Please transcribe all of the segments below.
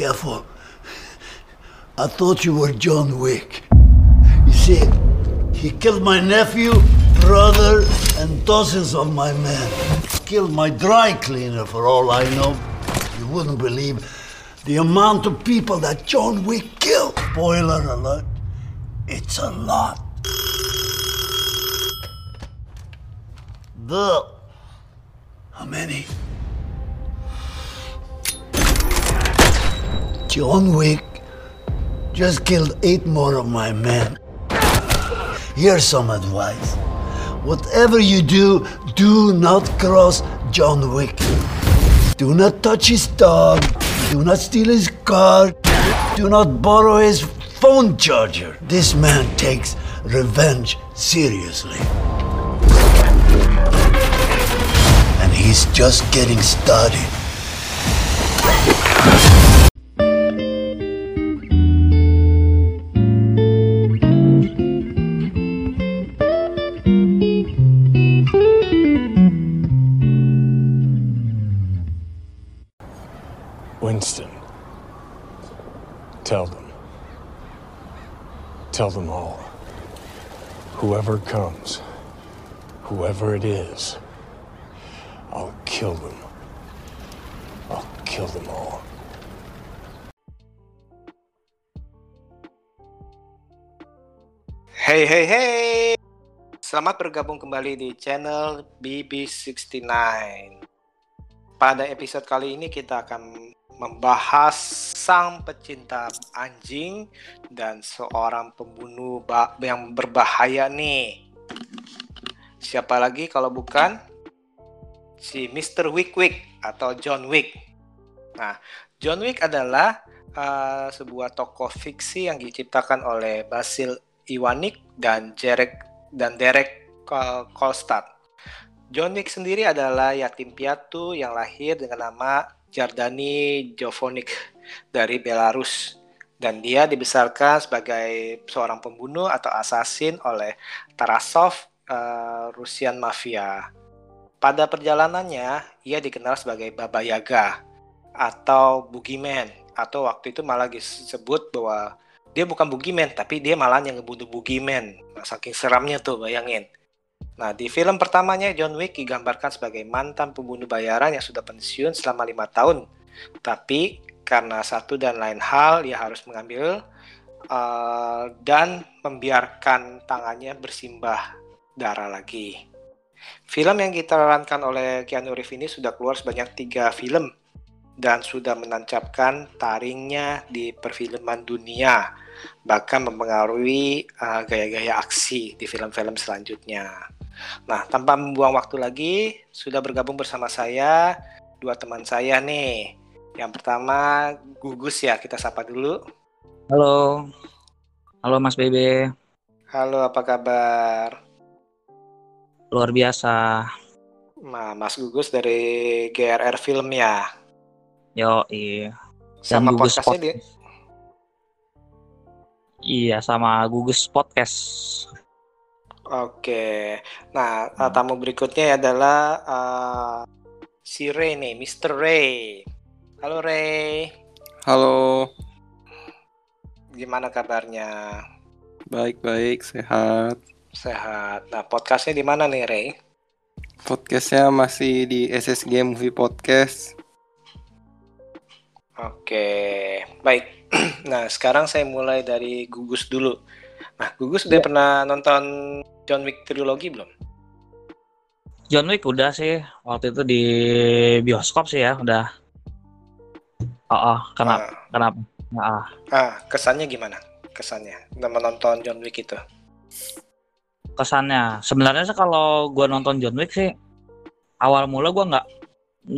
Careful. I thought you were John Wick. You see, he killed my nephew, brother, and dozens of my men. Killed my dry cleaner, for all I know. You wouldn't believe the amount of people that John Wick killed. Spoiler alert, it's a lot. The. How many? John Wick just killed eight more of my men. Here's some advice. Whatever you do, do not cross John Wick. Do not touch his dog. Do not steal his car. Do not borrow his phone charger. This man takes revenge seriously. And he's just getting started. Whoever comes, whoever it is, I'll kill them. I'll kill them all. Hey hey hey. Selamat bergabung kembali di channel BB69. Pada episode kali ini kita akan membahas sang pecinta anjing dan seorang pembunuh yang berbahaya nih. Siapa lagi kalau bukan si Mr. Wick Wick atau John Wick. Nah, John Wick adalah uh, sebuah tokoh fiksi yang diciptakan oleh Basil Iwanik dan Derek dan Derek Kol- Kolstad. John Wick sendiri adalah yatim piatu yang lahir dengan nama Jardani Jovonik dari Belarus dan dia dibesarkan sebagai seorang pembunuh atau asasin oleh Tarasov uh, Rusian Mafia. Pada perjalanannya, ia dikenal sebagai Baba Yaga atau Boogeyman atau waktu itu malah disebut bahwa dia bukan Boogeyman tapi dia malah yang ngebunuh Boogeyman. Saking seramnya tuh bayangin. Nah, di film pertamanya John Wick digambarkan sebagai mantan pembunuh bayaran yang sudah pensiun selama lima tahun. Tapi karena satu dan lain hal, dia harus mengambil uh, dan membiarkan tangannya bersimbah darah lagi. Film yang ditarankan oleh Keanu Reeves ini sudah keluar sebanyak tiga film dan sudah menancapkan taringnya di perfilman dunia, bahkan mempengaruhi uh, gaya-gaya aksi di film-film selanjutnya. Nah, tanpa membuang waktu lagi, sudah bergabung bersama saya dua teman saya nih. Yang pertama Gugus ya, kita sapa dulu. Halo. Halo Mas Bebe. Halo, apa kabar? Luar biasa. Nah, Mas Gugus dari GRR Film ya. Yo, iya. Sama Gugus podcastnya di Podcast. Iya, sama Gugus Podcast. Oke. Nah, uh, tamu berikutnya adalah uh, si Ray nih, Mr. Ray. Halo Ray, Halo, gimana kabarnya? baik-baik, sehat. Sehat. Nah, podcastnya di mana nih Ray? Podcastnya masih di SSG Movie Podcast. Oke, baik. Nah, sekarang saya mulai dari Gugus dulu. Nah, Gugus udah pernah nonton John Wick trilogi belum? John Wick udah sih waktu itu di bioskop sih ya, udah. Oh, oh kenapa? Kenapa? Nah, Ah, kesannya gimana? Kesannya udah menonton John Wick itu? kesannya sebenarnya sih kalau gua nonton John Wick sih awal mula gua nggak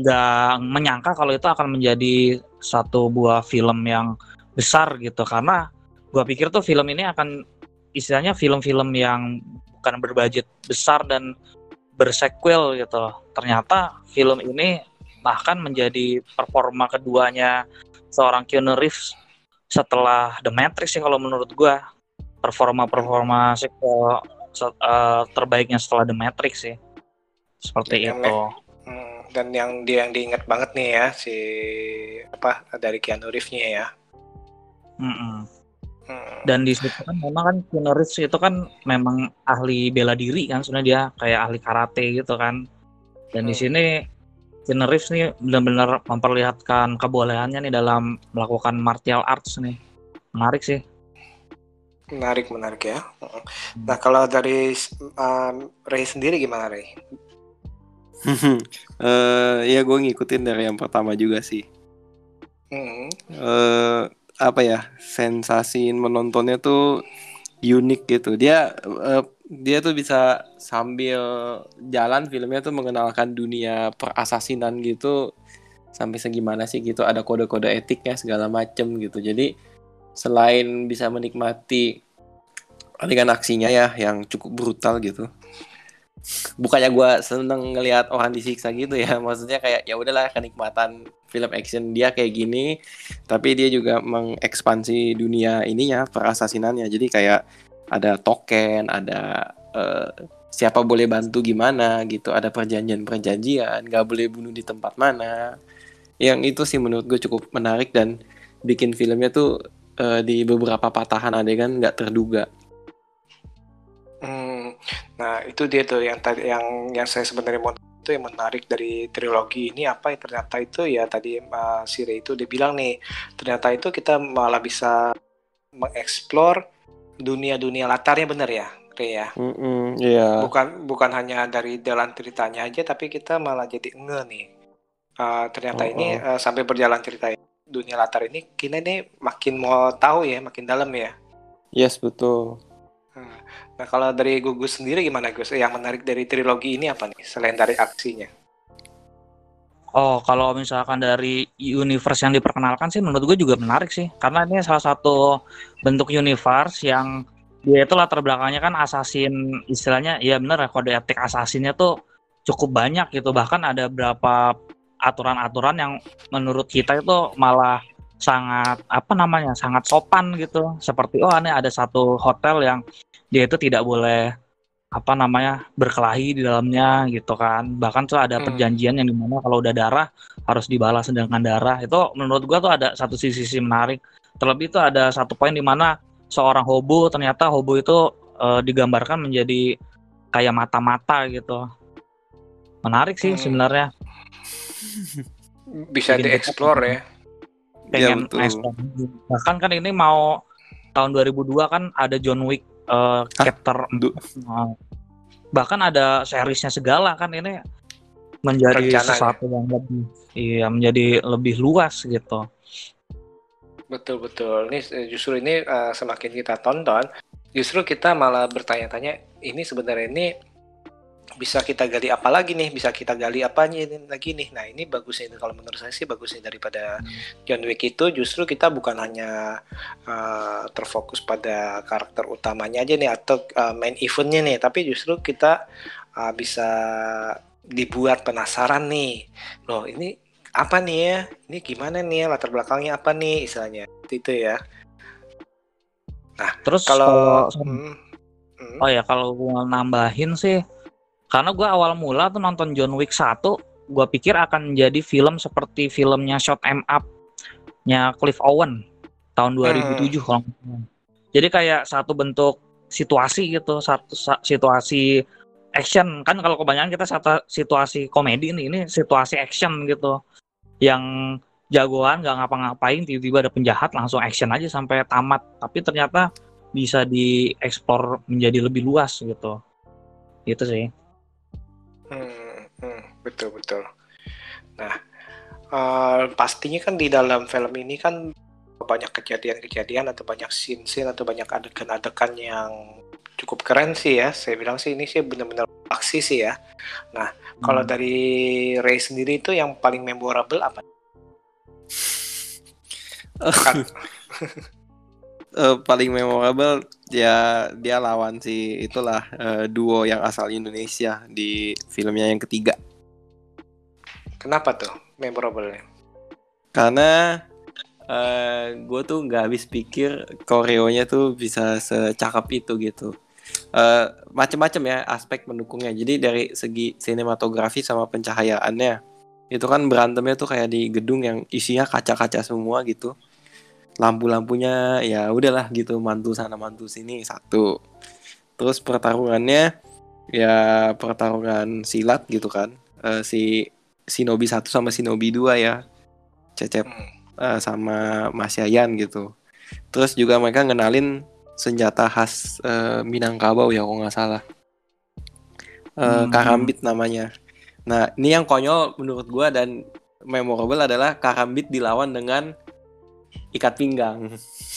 nggak menyangka kalau itu akan menjadi satu buah film yang besar gitu karena gua pikir tuh film ini akan istilahnya film-film yang bukan berbudget besar dan bersequel gitu ternyata film ini bahkan menjadi performa keduanya seorang Keanu Reeves setelah The Matrix sih kalau menurut gua performa-performa sequel se- eh, terbaiknya setelah The Matrix sih seperti Yang itu Hmm, dan yang dia yang diingat banget nih ya si apa dari Keanu Reeves-nya ya. Mm-mm. Hmm. Dan di situ kan memang kan Keanu Reeves itu kan memang ahli bela diri kan sebenarnya dia kayak ahli karate gitu kan. Dan di Hmm. sini Keanu Reeves nih benar-benar memperlihatkan kebolehannya nih dalam melakukan martial arts nih. Menarik sih. Menarik, menarik ya. Mm. Nah, kalau dari um, Ray sendiri gimana Ray? Eh, ya gue ngikutin dari yang pertama juga sih. Hmm. eh apa ya sensasi menontonnya tuh unik gitu. Dia eh, dia tuh bisa sambil jalan filmnya tuh mengenalkan dunia perasasinan gitu sampai segimana sih gitu ada kode-kode etiknya segala macem gitu. Jadi selain bisa menikmati adegan aksinya ya yang cukup brutal gitu bukannya gua seneng ngelihat orang disiksa gitu ya maksudnya kayak ya udahlah kenikmatan film action dia kayak gini tapi dia juga mengekspansi dunia ininya perasasinannya jadi kayak ada token ada eh, siapa boleh bantu gimana gitu ada perjanjian perjanjian nggak boleh bunuh di tempat mana yang itu sih menurut gue cukup menarik dan bikin filmnya tuh eh, di beberapa patahan adegan nggak terduga. Nah, itu dia tuh yang tadi yang yang saya sebenarnya mau itu yang menarik dari trilogi ini apa ya? Ternyata itu ya tadi uh, si Ray itu dia bilang nih ternyata itu kita malah bisa mengeksplor dunia-dunia latarnya bener ya Ray ya? Mm-mm, iya. Bukan bukan hanya dari jalan ceritanya aja tapi kita malah jadi nge nih. Uh, ternyata Oh, ini uh, sampai berjalan cerita dunia latar ini kita ini makin mau tahu ya makin dalam ya? Yes betul Nah, kalau dari Gugus sendiri gimana Gus? Yang menarik dari trilogi ini apa nih selain dari aksinya? Oh, kalau misalkan dari universe yang diperkenalkan sih menurut gue juga menarik sih. Karena ini salah satu bentuk universe yang dia itu latar belakangnya kan assassin istilahnya ya bener kode etik assassinnya tuh cukup banyak gitu. Bahkan ada berapa aturan-aturan yang menurut kita itu malah sangat apa namanya sangat sopan gitu. Seperti oh ini ada satu hotel yang dia itu tidak boleh apa namanya berkelahi di dalamnya gitu kan bahkan tuh ada Hmm. perjanjian yang di mana kalau udah darah harus dibalas dengan darah itu menurut gua tuh ada satu sisi-sisi menarik terlebih itu ada satu poin di mana seorang hobo ternyata hobo itu eh, digambarkan menjadi kayak mata-mata gitu menarik sih Hmm. sebenarnya Bisa Bikin dieksplor ya. pengen betul. explore. bahkan kan ini mau tahun 2002 kan ada John Wick eh, chapter Du- 4. Nah, bahkan ada seriesnya segala kan ini menjadi Rencananya. sesuatu yang lebih iya menjadi lebih luas gitu Betul betul. Ini eh, justru ini eh, semakin kita tonton, justru kita malah bertanya-tanya ini sebenarnya ini bisa kita gali apa lagi nih? Bisa kita gali apanya ini lagi nih? Nah ini bagusnya itu kalau menurut saya sih bagusnya daripada John Wick itu justru kita bukan hanya eh, terfokus pada karakter utamanya aja nih atau eh, main eventnya nih, tapi justru kita eh, bisa dibuat penasaran nih. Loh ini apa nih ya? Ini gimana nih ya? Latar belakangnya apa nih istilahnya? Itu ya. terus Kalau kalau hmm, hmm, oh ya kalau gua nambahin sih karena gua awal mula tuh nonton John Wick 1 gua pikir akan jadi film seperti filmnya Shot 'em Up nya Cliff Owen tahun 2007 kalau nggak salah. jadi kayak satu bentuk situasi gitu satu sa- situasi action. Kan kalau kebanyakan kita satu situasi komedi nih ini situasi action gitu. Yang jagoan nggak ngapa-ngapain tiba-tiba ada penjahat langsung action aja sampai tamat. Tapi ternyata bisa dieksplor menjadi lebih luas gitu. Gitu sih hmm, hmm, betul betul. Nah eh, pastinya kan di dalam film ini kan banyak kejadian-kejadian atau banyak scene-scene atau banyak adegan-adegan yang cukup keren sih ya. Saya bilang sih ini sih benar-benar aksi sih ya. Nah kalau Hmm. dari Ray sendiri itu yang paling memorable apa? Eh, paling memorable ya dia lawan si itulah eh, duo yang asal Indonesia di filmnya yang ketiga Kenapa tuh memorable-nya? karena gue tuh nggak habis pikir koreonya tuh bisa secakep itu gitu Eh macem-macem ya aspek pendukungnya jadi dari segi sinematografi sama pencahayaannya Itu kan berantemnya tuh kayak di gedung yang isinya kaca-kaca semua gitu. Lampu-lampunya ya udahlah gitu mantu sana mantu sini satu. Terus pertarungannya ya pertarungan silat gitu kan. Eh, si Shinobi 1 sama Shinobi 2 ya. Cecep Hmm. eh, sama Mas Yayan gitu. Terus juga mereka ngenalin senjata khas eh, Minangkabau ya kalau nggak salah. Eh, Hmm. Karambit namanya. Nah ini yang konyol menurut gua dan memorable adalah Karambit dilawan dengan ikat pinggang.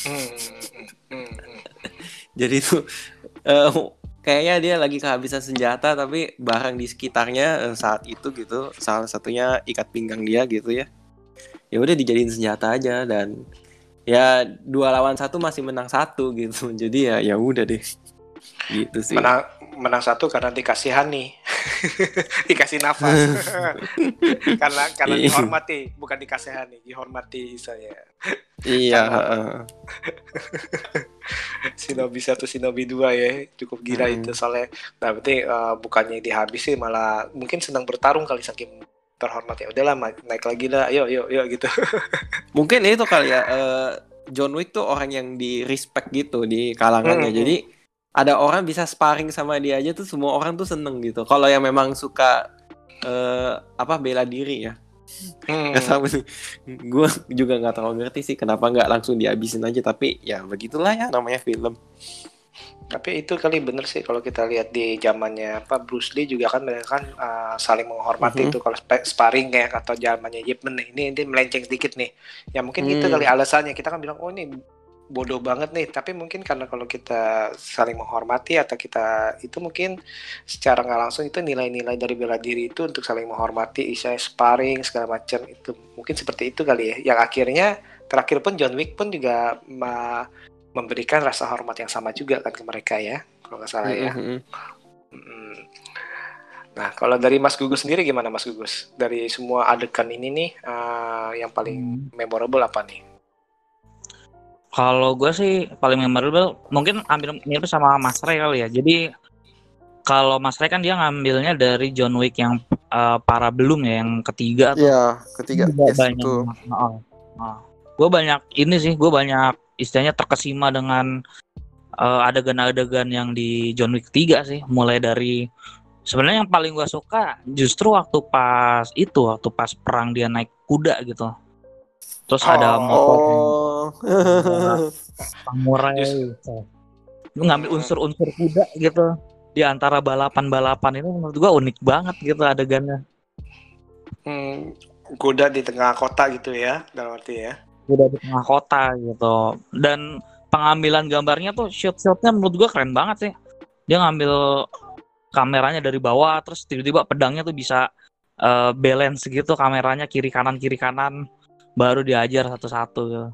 Hmm, hmm, hmm, hmm. Jadi itu eh, kayaknya dia lagi kehabisan senjata tapi barang di sekitarnya eh, saat itu gitu salah satunya ikat pinggang dia gitu ya. Ya udah dijadiin senjata aja dan ya dua lawan satu masih menang satu gitu. Jadi ya ya udah deh. Gitu sih. menang menang satu karena dikasihani dikasih nafas karena karena Iya. dihormati bukan dikasihani dihormati saya Iya. Shinobi satu Shinobi dua ya cukup gila Hmm. itu soalnya nah berarti eh, bukannya dihabisi malah mungkin sedang bertarung kali saking terhormat ya udahlah naik lagi lah ayo ayo ayo gitu Mungkin itu kali ya eh, John Wick tuh orang yang di respect gitu di kalangannya. Hmm. Jadi ada orang bisa sparring sama dia aja tuh semua orang tuh seneng gitu. Kalau yang memang suka eh, apa bela diri ya. Hmm. Gak tahu sih. Gue juga nggak terlalu ngerti sih kenapa nggak langsung dihabisin aja. Tapi ya begitulah ya namanya film. Tapi itu kali bener sih kalau kita lihat di zamannya apa Bruce Lee juga kan mereka kan uh, saling menghormati Mhm. itu kalau spa- sparring kayak atau zamannya Yip nih. Ini ini melenceng sedikit nih. Ya mungkin itu Hmm. kali alasannya kita kan bilang oh ini bodoh banget nih, tapi mungkin karena kalau kita saling menghormati atau kita itu mungkin secara nggak langsung itu nilai-nilai dari bela diri itu untuk saling menghormati, istilahnya sparring segala macam itu mungkin seperti itu kali ya. Yang akhirnya terakhir pun John Wick pun juga ma- memberikan rasa hormat yang sama juga kan ke mereka ya kalau nggak salah ya. Nah kalau dari Mas Gugus sendiri gimana Mas Gugus? Dari semua adegan ini nih eh, yang paling memorable apa nih? Kalau gue sih paling memorable mungkin ambil mirip sama Mas Ray kali ya. Jadi kalau Mas Ray kan dia ngambilnya dari John Wick yang uh, para belum ya yang ketiga. Iya, ketiga. Yes, banyak. betul. gue banyak ini sih, gue banyak istilahnya terkesima dengan uh, adegan-adegan yang di John Wick 3 sih. Mulai dari sebenarnya yang paling gue suka justru waktu pas itu, waktu pas perang dia naik kuda gitu. Terus ada Oh. motor Oh. Samurai. gitu. Lu ngambil unsur-unsur kuda gitu di antara balapan-balapan itu menurut gua unik banget gitu adegannya. Hmm, kuda di tengah kota gitu ya, dalam arti ya. Kuda di tengah kota gitu. Dan pengambilan gambarnya tuh shot-shotnya menurut gua keren banget sih. Dia ngambil kameranya dari bawah terus tiba-tiba pedangnya tuh bisa eh, balance gitu kameranya kiri kanan kiri kanan baru diajar satu-satu gitu.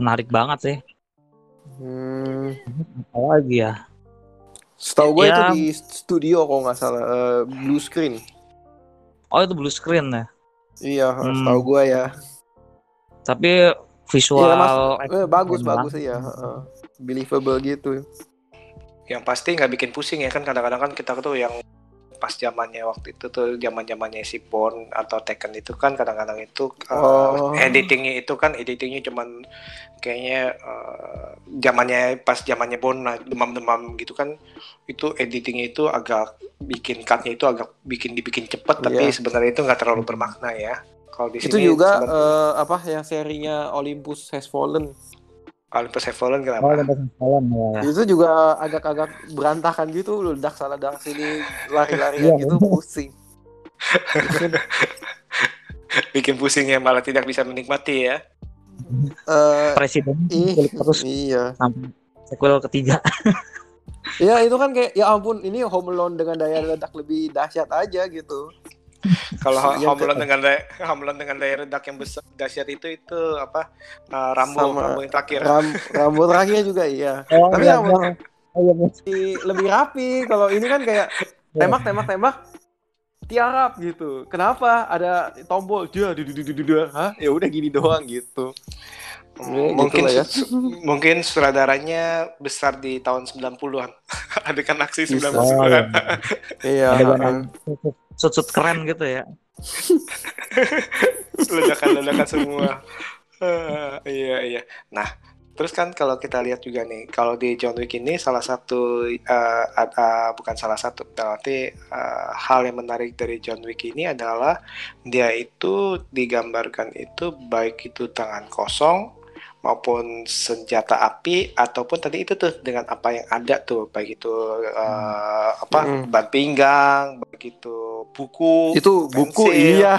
Menarik banget sih. Hmm. Apa lagi ya? Setahu gue Ya. itu di studio kalau nggak salah eh, blue screen. Oh itu blue screen ya. Iya, Hmm. setahu gue ya. Tapi visual Iya, Mas. Eh, bagus bagus banget. iya. heeh. Believable gitu. Yang pasti nggak bikin pusing ya kan kadang-kadang kan kita tuh yang pas zamannya waktu itu tuh zaman zamannya si Bond atau Tekken itu kan kadang-kadang itu uh, Oh. editingnya itu kan editingnya cuman kayaknya uh, zamannya pas zamannya Bond nah, demam-demam gitu kan itu editingnya itu agak bikin cutnya itu agak bikin dibikin cepet tapi Iya. sebenarnya itu nggak terlalu bermakna ya kalau di Itu sini juga eh, apa yang serinya Olympus Has Fallen. Olympus Have Fallen Oh, kenapa? Olympus Fallen, ya. Itu juga agak-agak berantakan gitu, ledak sana dak sini lari-larian Iya. gitu pusing. bikin pusing ya malah tidak bisa menikmati ya Eh, Presiden terus iya. sampai sequel ketiga. Ya itu kan kayak ya ampun ini Home Alone dengan daya ledak lebih dahsyat aja gitu. Kalau Home Alone dengan Alone dengan daya redak yang besar dahsyat itu itu apa? Uh, Rambo, Sama Rambo yang terakhir. Ram, rambut terakhirnya juga iya. Oh, Tapi iya, yang- iya. Iya, iya. Lebih- lebih rapi. Kalau ini kan kayak tembak tembak tembak tiarap gitu. Kenapa ada tombol dia Hah? Ya udah gini doang gitu. Ya, mungkin gitulah ya. mungkin sutradaranya besar di tahun 90-an. Adegan aksi Bisa. 90-an. Iya. Adegan sud-sud keren gitu ya. ledakan-ledakan semua. Eh, iya iya. Nah, terus kan kalau kita lihat juga nih, kalau di John Wick ini salah satu eh, ada bukan salah satu, berarti eh, hal yang menarik dari John Wick ini adalah dia itu digambarkan itu baik itu tangan kosong maupun senjata api ataupun tadi itu tuh dengan apa yang ada tuh baik itu eh, apa Mm. ban pinggang, baik itu buku, Itu buku pensil. iya.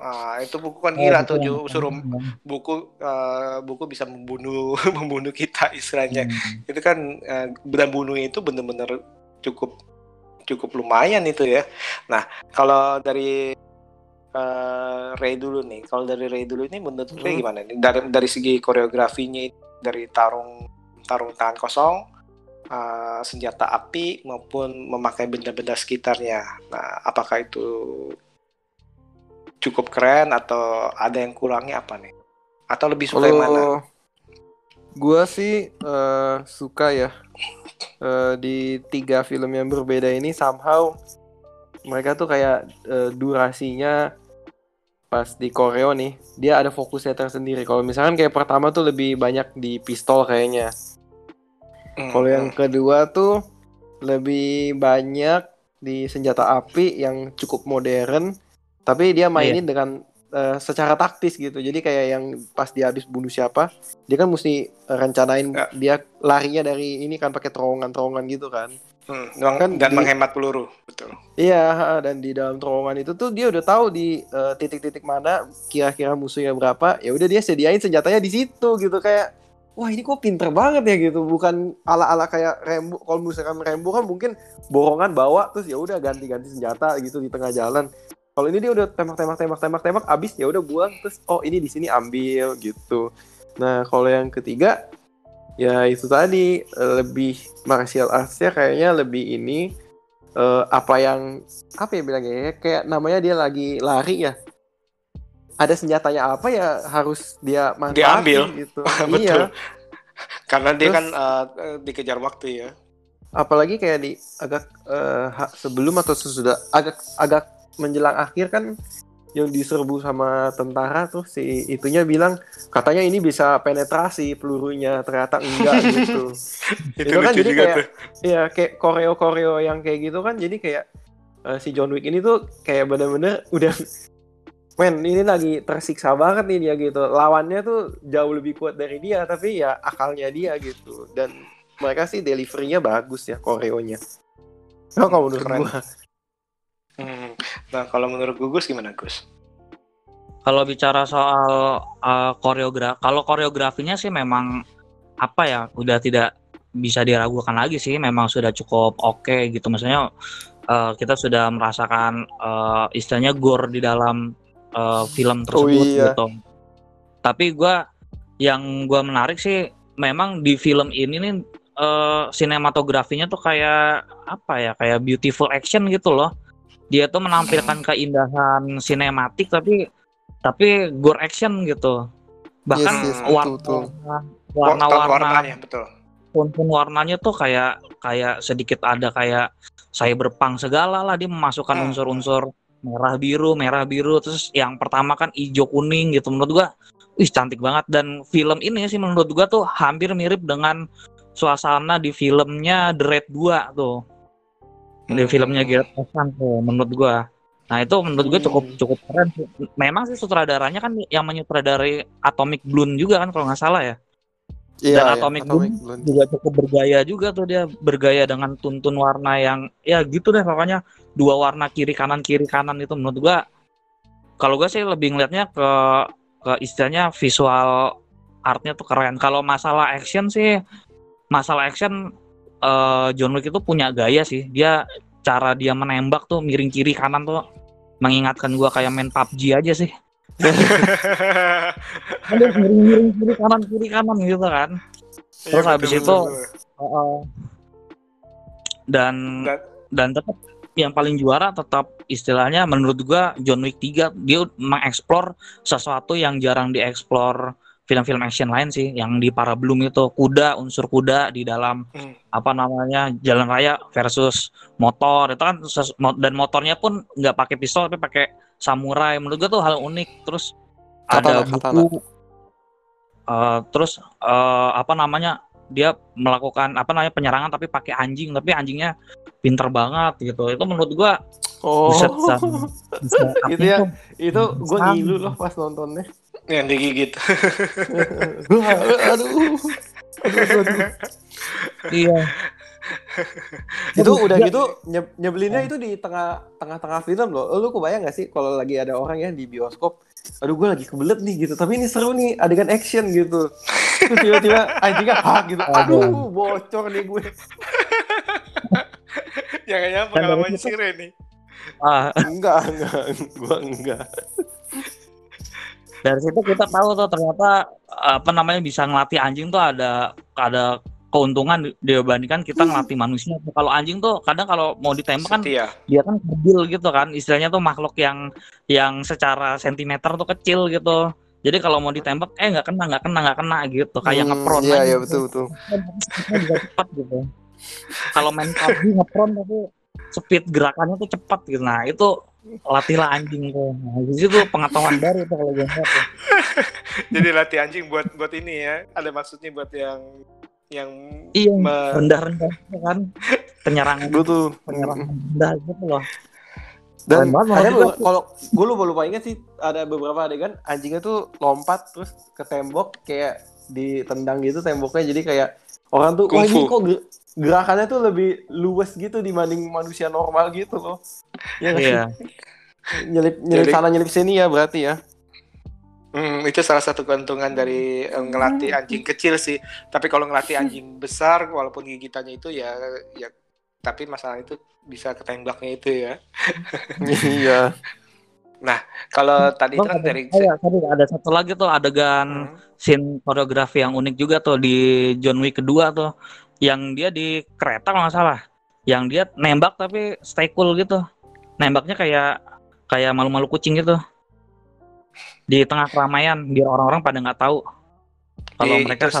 Ah, itu buku kan gila tuh Oh, suruh buku eh, buku bisa membunuh membunuh kita istilahnya. Hmm. Itu kan dan bunuhnya itu bener-bener cukup cukup lumayan itu ya. Nah, kalau dari eh, Ray dulu nih, kalau dari Ray dulu ini menurut Ray Hmm. gimana nih? Dari dari segi koreografinya dari tarung tarung tangan kosong, eh, senjata api maupun memakai benda-benda sekitarnya. Nah, apakah itu cukup keren atau ada yang kurangnya apa nih? Atau lebih suka yang mana? Kalau gua sih eh, suka ya eh, di tiga film yang berbeda ini somehow mereka tuh kayak eh, durasinya pas di koreo nih dia ada fokusnya tersendiri. Kalau misalkan kayak pertama tuh lebih banyak di pistol kayaknya. Hmm, Kalau yang kedua tuh lebih banyak di senjata api yang cukup modern, tapi dia mainin dengan eh, secara taktis gitu. Jadi kayak yang pas dia habis bunuh siapa, dia kan mesti rencanain Ya. dia larinya dari ini kan pakai terowongan-terowongan gitu kan. Hmm, kan dan di- menghemat peluru, betul. Iya, dan di dalam terowongan itu tuh dia udah tahu di eh, titik-titik mana kira-kira musuhnya berapa. Ya udah dia sediain senjatanya di situ gitu kayak wah ini kok pinter banget ya gitu. Bukan ala-ala kayak Rembo. Kalau misalkan Rembo kan mungkin borongan bawa terus ya udah ganti-ganti senjata gitu di tengah jalan. Kalau ini dia udah tembak-tembak tembak-tembak tembak abis ya udah buang terus oh ini di sini ambil gitu. Nah, kalau yang ketiga ya itu tadi lebih martial arts-nya kayaknya lebih ini eh, apa yang apa ya bilangnya ya kayak namanya dia lagi lari ya ada senjatanya apa ya harus dia manfaatin Diambil. gitu Betul. iya Karena dia Terus- kan eh, dikejar waktu ya. apalagi kayak di agak ha- sebelum atau sesudah agak agak menjelang akhir kan yang diserbu sama tentara tuh si itunya bilang katanya ini bisa penetrasi pelurunya ternyata enggak gitu Itu, Itu kan jadi juga kayak- tuh. Iya kayak koreo koreo yang kayak gitu kan jadi kayak eh, si John Wick ini tuh kayak bener-bener udah men ini lagi tersiksa banget nih dia gitu lawannya tuh jauh lebih kuat dari dia tapi ya akalnya dia gitu dan mereka sih deliverynya bagus ya koreonya oh, kalau menurut Keren. gua Hmm. Nah, kalau menurut Gugus gimana, Gus? Kalau bicara soal uh, koreografi, kalau koreografinya sih memang apa ya, udah tidak bisa diragukan lagi sih, memang sudah cukup oke gitu. Maksudnya uh, kita sudah merasakan uh, istilahnya gore di dalam uh, film tersebut iya. gitu. Tapi gua yang gua menarik sih, memang di film ini nih uh, sinematografinya tuh kayak apa ya, kayak beautiful action gitu loh. Dia tuh menampilkan keindahan sinematik tapi tapi gore action gitu. Bahkan Yes, yes, betul, warna betul. warna-warna warnanya betul. pun warnanya tuh kayak kayak sedikit ada kayak cyberpunk segala lah dia memasukkan Hmm. Merah biru merah biru terus yang pertama kan hijau kuning gitu. Menurut gua wih cantik banget. Dan film ini sih menurut gua tuh hampir mirip dengan suasana di filmnya The Raid 2 tuh. Di Hmm. filmnya Gareth Evans tuh menurut gua. Nah itu menurut gua cukup Hmm. cukup keren memang sih sutradaranya kan yang menyutradarai Atomic Blonde juga kan kalau nggak salah ya. Iya, Dan Atomic Blonde. juga cukup bergaya juga tuh. Dia bergaya dengan tuntun warna yang ya gitu deh pokoknya dua warna kiri kanan kiri kanan itu menurut gua kalau gua sih lebih ngeliatnya ke ke istilahnya visual artnya tuh keren. Kalau masalah action sih masalah action eh, John Wick itu punya gaya sih. Dia cara dia menembak tuh miring kiri kanan tuh mengingatkan gua kayak main PUBG aja sih. Dia miring-miring kiri kanan kiri kanan gitu kan. Iya, Terus habis betul, itu, betul, dan Dan- dan tetap yang paling juara tetap istilahnya menurut gua John Wick 3 dia mengeksplor sesuatu yang jarang dieksplor film-film action lain sih yang di para belum itu kuda unsur kuda di dalam Hmm. apa namanya jalan raya versus motor itu kan dan motornya pun nggak pakai pistol tapi pakai samurai menurut gua tuh hal unik terus ada Katana, katana. buku eh, terus eh, apa namanya dia melakukan apa namanya penyerangan tapi pakai anjing tapi anjingnya pinter banget gitu itu menurut gua Oh, bisa bisa, bisa Gitu ya. itu gue Sama. ngilu loh pas nontonnya. Yang digigit. Wah, aduh. Aduh, aduh, aduh. iya itu udah Iya. gitu nye- nyebelinnya itu di tengah tengah-tengah film loh. Lu kebayang gak sih kalau lagi ada orang ya di bioskop, aduh gue lagi kebelet nih gitu, tapi ini seru nih adegan action gitu. Terus tiba-tiba anjingnya hak gitu, aduh bocor nih gue. Jangan-jangan pengalaman Sire nih. Ah, Enggak, enggak, gue enggak. dari situ kita tahu tuh ternyata apa namanya bisa ngelatih anjing tuh ada ada keuntungan di- dibandingkan kita ngelatih manusia. Kalau anjing tuh kadang kalau mau ditembak kan Setia. dia kan kecil gitu kan, istilahnya tuh makhluk yang yang secara sentimeter tuh kecil gitu. Jadi kalau mau ditembak eh nggak kena nggak kena nggak kena gitu kayak Hmm, ngepron Iya, aja iya gitu. betul betul. Cepetnya juga cepat gitu. Kalau main PUBG ngepron tapi speed gerakannya tuh cepat gitu. Nah, itu latihlah anjing tuh. Nah, di situ pengetahuan baru tuh kalau tuh. Jadi latih anjing buat buat ini ya. Ada maksudnya buat yang yang Iya, me- rendah-rendah gitu kan. Penyerangan Betul. penyerangan rendah gitu loh. Dan ada kalau gue lupa lupa ingat sih ada beberapa adegan anjingnya tuh lompat terus ke tembok kayak ditendang gitu temboknya jadi kayak orang tuh wah ini kok ge- gerakannya tuh lebih luwes gitu dibanding manusia normal gitu loh. Ya? Iya. Nyelip nyelip Jadi- sana nyelip sini ya berarti ya. Hmm, itu salah satu keuntungan dari eh, ngelatih anjing kecil sih. Tapi kalau ngelatih anjing besar, walaupun gigitannya itu ya, ya, tapi masalah itu bisa ketembaknya itu ya. Iya. Kalau tadi itu kan ada, dari, oh ya, tadi ada satu lagi tuh adegan Hmm, scene koreografi yang unik juga tuh di John Wick kedua tuh. Yang dia di kereta kalau nggak salah. Yang dia nembak tapi stay cool gitu. Nembaknya kayak kayak malu-malu kucing gitu di tengah keramaian biar orang-orang pada nggak tahu kalau Di- mereka itu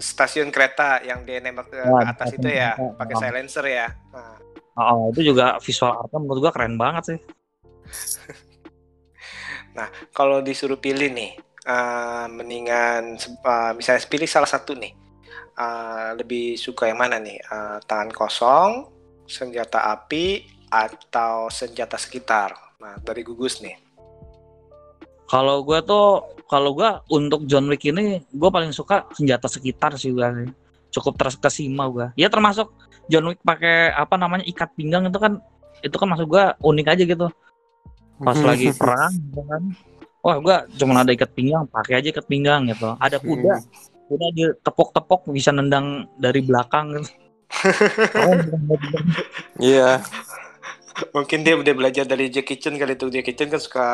stasiun kereta yang dia nembak ke, ke atas itu ya, pakai silencer ya. Nah, oh, itu juga visual artnya menurut gua keren banget sih kalau disuruh pilih nih, eh, mendingan eh, misalnya pilih salah satu nih, eh, lebih suka yang mana nih? Eh, tangan kosong, senjata api, atau senjata sekitar? Nah, dari gugus nih. Kalau gua tuh kalau gua untuk John Wick ini gua paling suka senjata sekitar sih gua sih. cukup terkesima gua. Ya termasuk John Wick pakai apa namanya ikat pinggang itu kan itu kan maksud gua unik aja gitu. Pas lagi perang gitu kan. Wah gua cuma ada ikat pinggang pakai aja ikat pinggang gitu. Ada kuda kuda ditepok-tepok bisa nendang dari belakang gitu. Iya. Mungkin dia udah belajar dari Jackie Chan kali itu. Jackie Chan kan suka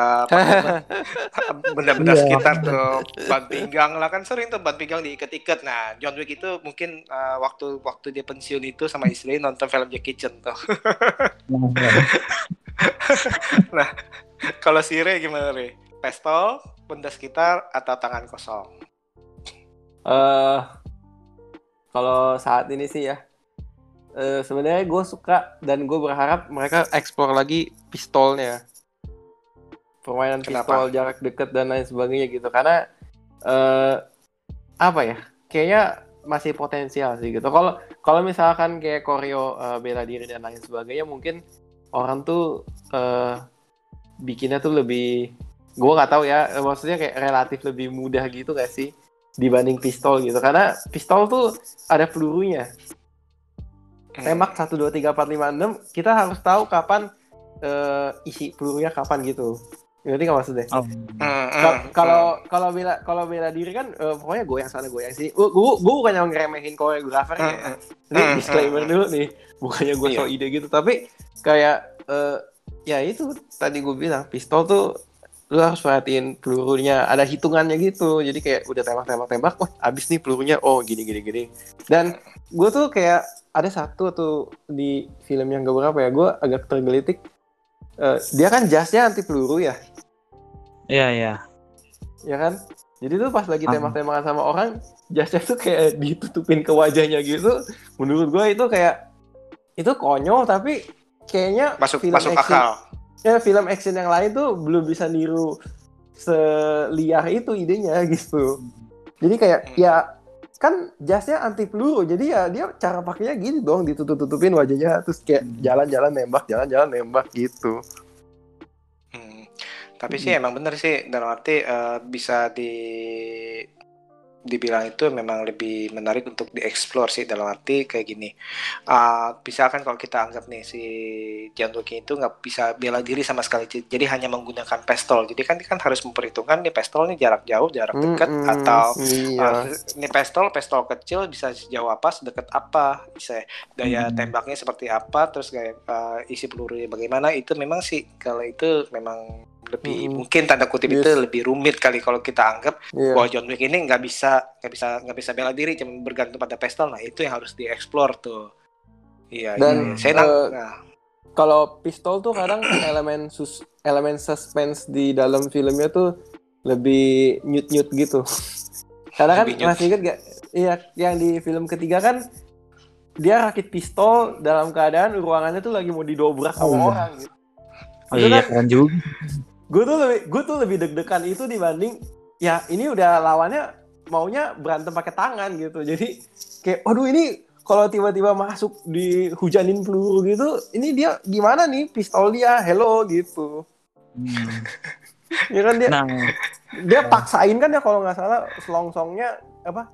benda-benda Iya. sekitar tuh ban pinggang lah kan sering tuh ban pinggang diikat-ikat. Nah, John Wick itu mungkin eh, waktu waktu dia pensiun itu sama istri nonton film Jackie Chan tuh. Nah, Kalau si Ray gimana Ray? Pistol, benda sekitar atau tangan kosong? eh kalau saat ini sih ya eh sebenarnya gue suka dan gue berharap mereka eksplor lagi pistolnya. Permainan Kenapa? pistol jarak dekat dan lain sebagainya gitu. Karena eh apa ya? Kayaknya masih potensial sih gitu. Kalau kalau misalkan kayak koreo eh, bela diri dan lain sebagainya mungkin orang tuh eh bikinnya tuh lebih gue nggak tahu ya maksudnya kayak relatif lebih mudah gitu gak sih dibanding pistol gitu. Karena pistol tuh ada pelurunya Hmm. tembak 1 2 3 4 5 6 kita harus tahu kapan eh, isi pelurunya kapan gitu. Ngerti nggak maksudnya? Oh, Hmm, hmm, kalau kalau bela kalau bela diri kan eh, pokoknya goyang sana goyang sini. Gue gue gue bukan yang ngeremehin koreografer hmm, ya. Hmm. ini Hmm, disclaimer hmm, dulu nih. Bukannya gue so Iya. ide gitu tapi kayak eh, ya itu tadi gue bilang pistol tuh lu harus perhatiin pelurunya ada hitungannya gitu. Jadi kayak udah tembak tembak tembak wah abis nih pelurunya oh gini gini gini. Dan gue tuh kayak ada satu tuh di film yang gak berapa ya gue agak tergelitik Eh, dia kan jasnya anti peluru ya iya iya ya kan Jadi tuh pas lagi Ah. tembak-tembakan sama orang, jasnya tuh kayak ditutupin ke wajahnya gitu. Menurut gue itu kayak itu konyol tapi kayaknya Masuk film masuk action, akal. Ya film action yang lain tuh belum bisa niru seliar itu idenya gitu. Jadi kayak Hmm. ya kan jasnya anti peluru jadi ya dia cara pakainya gini dong ditutup-tutupin wajahnya terus kayak Hmm. jalan-jalan nembak jalan-jalan nembak gitu. Hmm. Tapi sih emang bener sih dalam arti eh, bisa di dibilang itu memang lebih menarik untuk dieksplor sih dalam arti kayak gini. Ah, misalkan kalau kita anggap nih si Wick itu nggak bisa bela diri sama sekali, jadi hanya menggunakan pistol. Jadi kan kan harus memperhitungkan nih pistol nih jarak jauh, jarak dekat Mm-mm, atau iya. Ah, ini pistol, pistol kecil bisa sejauh apa, sedekat apa, bisa daya Hmm. tembaknya seperti apa, terus kayak eh, isi pelurunya bagaimana. Itu memang sih kalau itu memang lebih Hmm. mungkin tanda kutip Yes. itu lebih rumit kali kalau kita anggap Iya. bahwa John Wick ini nggak bisa nggak bisa nggak bisa bela diri, cuma bergantung pada pistol. Nah itu yang harus dieksplor tuh. Iya, Dan, iya. saya nang- eh, nah, Kalau pistol tuh kadang elemen sus elemen suspense di dalam filmnya tuh lebih nyut-nyut gitu. Karena kan nyut. masih inget gak? Iya, yang di film ketiga kan dia rakit pistol dalam keadaan ruangannya tuh lagi mau didobrak sama Oh, iya. orang gitu. Oh Itu iya kan- keren juga. Gue tuh lebih gue tuh lebih deg-degan itu dibanding ya ini udah lawannya maunya berantem pakai tangan gitu. Jadi kayak aduh ini kalau tiba-tiba masuk dihujanin peluru gitu ini dia gimana nih pistol dia? Hello gitu. Hmm. ya kan dia Nah, dia paksain kan ya kalau nggak salah selongsongnya apa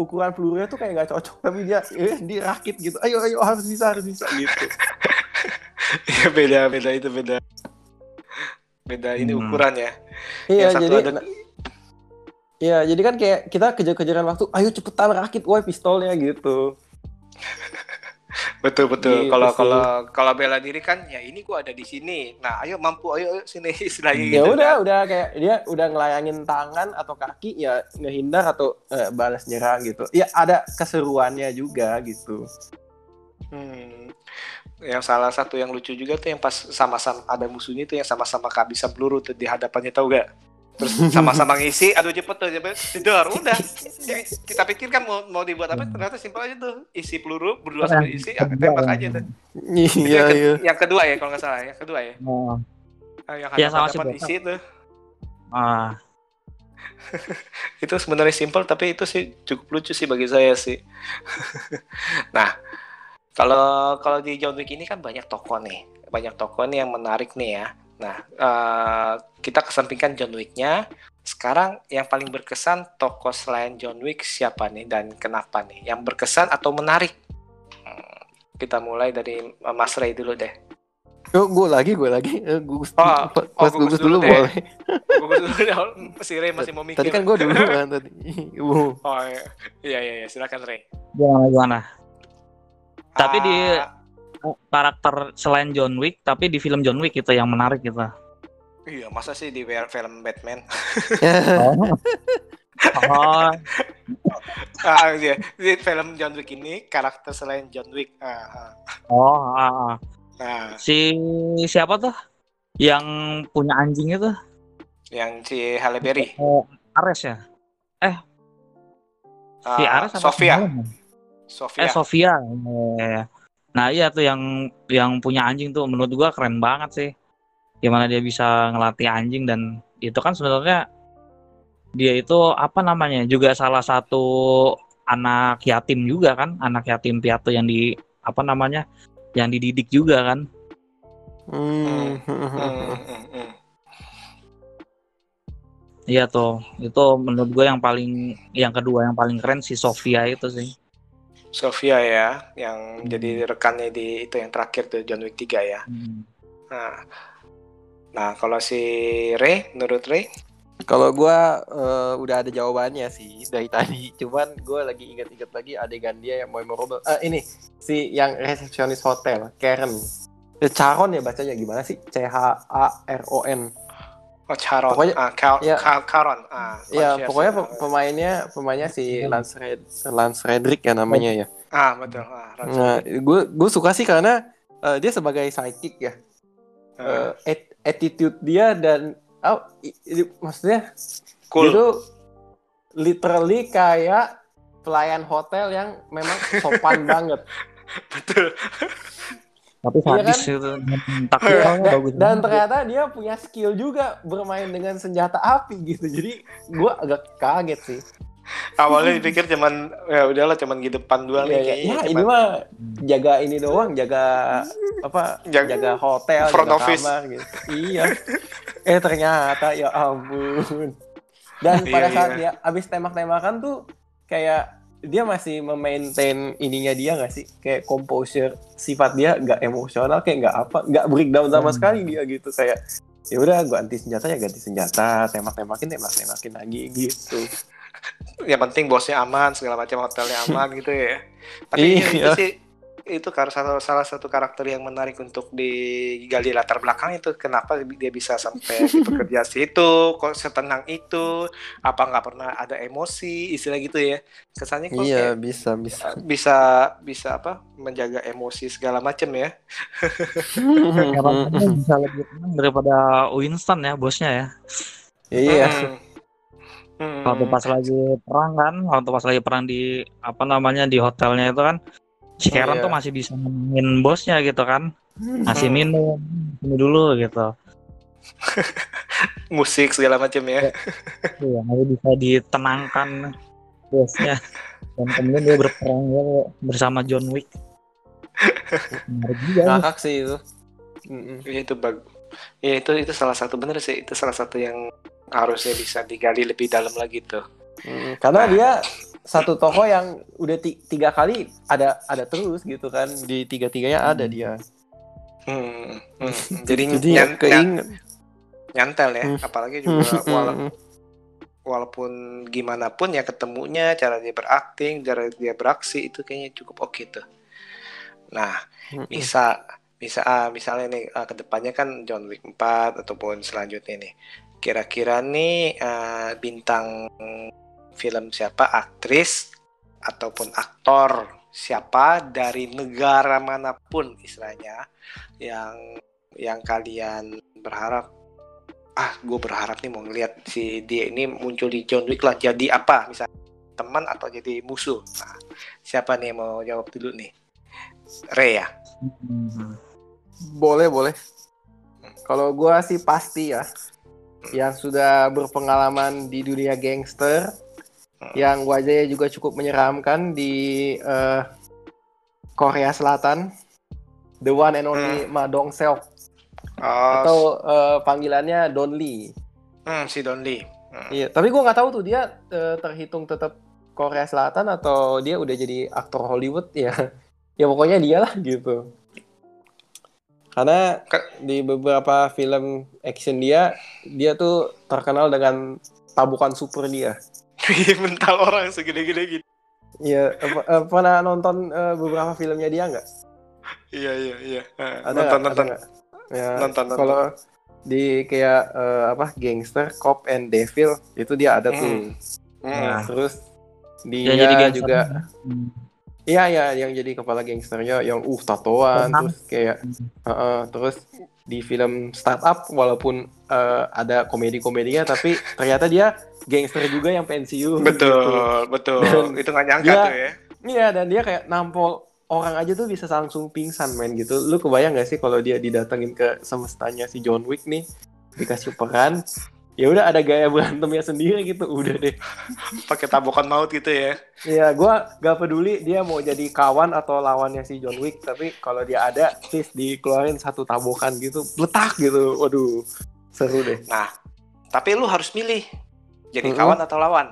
ukuran pelurunya tuh kayak nggak cocok tapi dia eh, dirakit gitu. Ayo ayo harus bisa harus bisa gitu. Iya beda beda itu beda beda ini Hmm. ukuran ya. Iya, Yang satu jadi ada- Iya, jadi kan kayak kita kejar-kejaran waktu, ayo cepetan rakit woi pistolnya gitu. Betul betul. Gitu Kalau kalau kalau bela diri kan ya ini gua ada di sini. Nah, ayo mampu ayo, ayo sini istilahnya Ya gitu udah, kan. udah kayak dia udah ngelayangin tangan atau kaki ya ngehindar atau eh, balas nyerang gitu. Ya ada keseruannya juga gitu. Hmm. Yang salah satu yang lucu juga tuh yang pas sama-sama ada musuhnya tuh yang sama-sama kehabisan peluru tuh di hadapannya tahu gak? Terus sama-sama ngisi, aduh cepet tuh cepet tidur udah. Jadi kita pikir kan mau mau dibuat apa ternyata simpel aja tuh isi peluru berdua sama isi tembak aja tuh. Iya, yang, ke- iya. yang kedua ya kalau nggak salah yang kedua ya. oh, Ah, Yang Ya, sama Botak. isi tuh. ah, itu sebenarnya simpel tapi itu sih cukup lucu sih bagi saya sih. nah, kalau kalau di John Wick ini kan banyak tokoh nih, banyak tokoh nih yang menarik nih ya. Nah, eh, kita kesampingkan John Wick-nya. Sekarang yang paling berkesan tokoh selain John Wick siapa nih dan kenapa nih? Yang berkesan atau menarik? Hmm, kita mulai dari eh, Mas Ray dulu deh. Oh, gue lagi, gue lagi. Eh, Gugus, Oh, pas oh, gugus gugus dulu dulu deh. boleh. Gugus dulu deh, si Ray masih mau mikir. Tadi kan gue dulu kan tadi. Uh. Oh iya, iya, iya, iya. silakan Ray. gimana gimana? Tapi di Ah, karakter selain John Wick, tapi di film John Wick itu yang menarik gitu. Iya, masa sih di film Batman? Oh, oh ah, iya. Di film John Wick ini karakter selain John Wick. Ah, ah. oh, ah, ah. Nah, si siapa tuh? Yang punya anjing itu? yang si Halle Berry. Oh, Ares ya? Si Ah, Ares apa? Sofia. si? Sofia. Eh Sofia. Eh, Nah iya tuh yang yang punya anjing tuh menurut gua keren banget sih. Gimana dia bisa ngelatih anjing dan itu kan sebenarnya dia itu apa namanya juga salah satu anak yatim juga kan, anak yatim piatu yang di apa namanya yang dididik juga kan. Hmm. Iya tuh, itu menurut gue yang paling yang kedua yang paling keren si Sofia itu sih. Sofia ya, yang jadi rekannya di itu yang terakhir tuh John Wick 3 ya. Hmm. Nah, nah kalau si Ray, menurut Ray, Kalau gua eh, udah ada jawabannya sih dari tadi. Cuman gua lagi ingat-ingat lagi adegan dia yang memorable. Eh ini si yang resepsionis hotel, Karen. Eh, Charon ya bacanya gimana sih? C H A R O N. oh Charon, Pokoknya- ah, Cal, ya. Cal- Caron, ah, Ya, pokoknya pe- pemainnya pemainnya si Lance Red, Lance Redrick ya namanya ya. ah betul, ah, Nah, gue gue suka sih karena eh, dia sebagai psychic ya. Eh, at- attitude dia dan oh, i- i- maksudnya cool, dia tuh literally kayak pelayan hotel yang memang sopan banget. Betul. Tapi Iya sadis kan? itu. Iya, Taktikalnya bagus dan banget. ternyata dia punya skill juga bermain dengan senjata api gitu. Jadi gua agak kaget sih. Awalnya dipikir cuman ya udahlah cuman di depan doang Iya, nih iya. kayaknya. Ya, cuman- ini mah jaga ini doang, jaga apa? Jaga- Jaga, hotel, front jaga office. kamar gitu. iya. Eh ternyata ya ampun. Dan Iya, pada saat iya. dia abis tembak-tembakan tuh kayak dia masih memaintain ininya dia nggak sih kayak composure sifat dia nggak emosional kayak nggak apa nggak breakdown sama Hmm. sekali dia gitu kayak ya udah ganti senjata ya ganti senjata tembak-tembakin tembak-tembakin lagi gitu yang penting bosnya aman segala macam hotelnya aman gitu ya tapi Iya. itu sih itu karena salah, salah satu karakter yang menarik untuk digali latar belakang itu kenapa dia bisa sampai di pekerja situ kok setenang itu apa nggak pernah ada emosi istilah gitu ya kesannya kok iya kayak bisa bisa bisa bisa apa menjaga emosi segala macam ya bisa lebih tenang daripada Winston ya bosnya ya. iya Hmm. Hmm. Waktu pas lagi perang kan, waktu pas lagi perang di apa namanya di hotelnya itu kan, si Karen Iya. tuh masih bisa nemenin bosnya gitu kan, masih Hmm. minum, minum dulu gitu. musik segala macam ya Iya, masih bisa ditenangkan bosnya. Dan kemudian dia berperang ya, bersama John Wick. Menarik juga. ngakak sih itu Mm-mm. Ya, itu bag ya itu itu salah satu bener sih itu salah satu yang harusnya bisa digali lebih dalam lagi tuh Mm, karena dia satu tokoh yang udah ti- tiga kali ada ada terus gitu kan. Di tiga tiganya ada dia. Hmm, hmm. jadi, jadi nyan- ya nyan- keinget nyantel ya Hmm. apalagi juga wala- Mm, walaupun gimana pun ya ketemunya cara dia berakting cara dia beraksi itu kayaknya cukup oke tuh. Nah bisa bisa ah, misalnya nih ah, ke depannya kan John Wick 4 ataupun selanjutnya nih. Kira-kira nih ah, bintang film siapa? Aktris ataupun aktor siapa dari negara mana pun istilahnya yang yang kalian berharap. Ah gue berharap nih mau ngeliat si dia ini muncul di John Wick lah. Jadi apa? Misalnya teman atau jadi musuh? Nah siapa nih yang mau jawab dulu nih? Ray ya? Hmm. boleh. Boleh kalau gua sih pasti ya yang sudah berpengalaman di dunia gangster yang wajahnya juga cukup menyeramkan di eh, Korea Selatan the one and only Ma Dong Seok Oh, atau eh, panggilannya Don Lee hmm, si Don Lee. Hmm. Iya, tapi gua nggak tahu tuh dia eh, terhitung tetap Korea Selatan atau dia udah jadi aktor Hollywood ya. Ya pokoknya dia lah gitu. Karena di beberapa film action dia, dia tuh terkenal dengan tabukan super dia. Mental orang segede-gede gitu. Iya, apa- eh, pernah nonton eh, beberapa filmnya dia nggak? Iya iya iya. Ada nonton nonton. nggak? Ya, Nonton, nonton. Kalau di kayak eh, apa gangster, cop and devil itu dia ada tuh. Hmm. Nah, terus dia Yang jadi gangster. juga Hmm. Iya ya, yang jadi kepala gangsternya yang uh tatoan terus kayak Heeh, terus di film startup walaupun eh, ada komedi-komedinya tapi ternyata dia gangster juga yang pensiun. Betul gitu. betul. Dan Itu nggak nyangka dia- tuh ya. Iya dan dia kayak nampol orang aja tuh bisa langsung pingsan main gitu. Lu kebayang gak sih kalau dia didatengin ke semestanya si John Wick nih dikasih peran ya udah ada gaya berantemnya sendiri gitu udah deh. Pakai tabokan maut gitu ya. Iya, gua gak peduli dia mau jadi kawan atau lawannya si John Wick, tapi kalau dia ada, please dikeluarin satu tabokan gitu, letak gitu. Waduh, seru deh. Nah, tapi lu harus milih jadi Mm-mm. kawan atau lawan.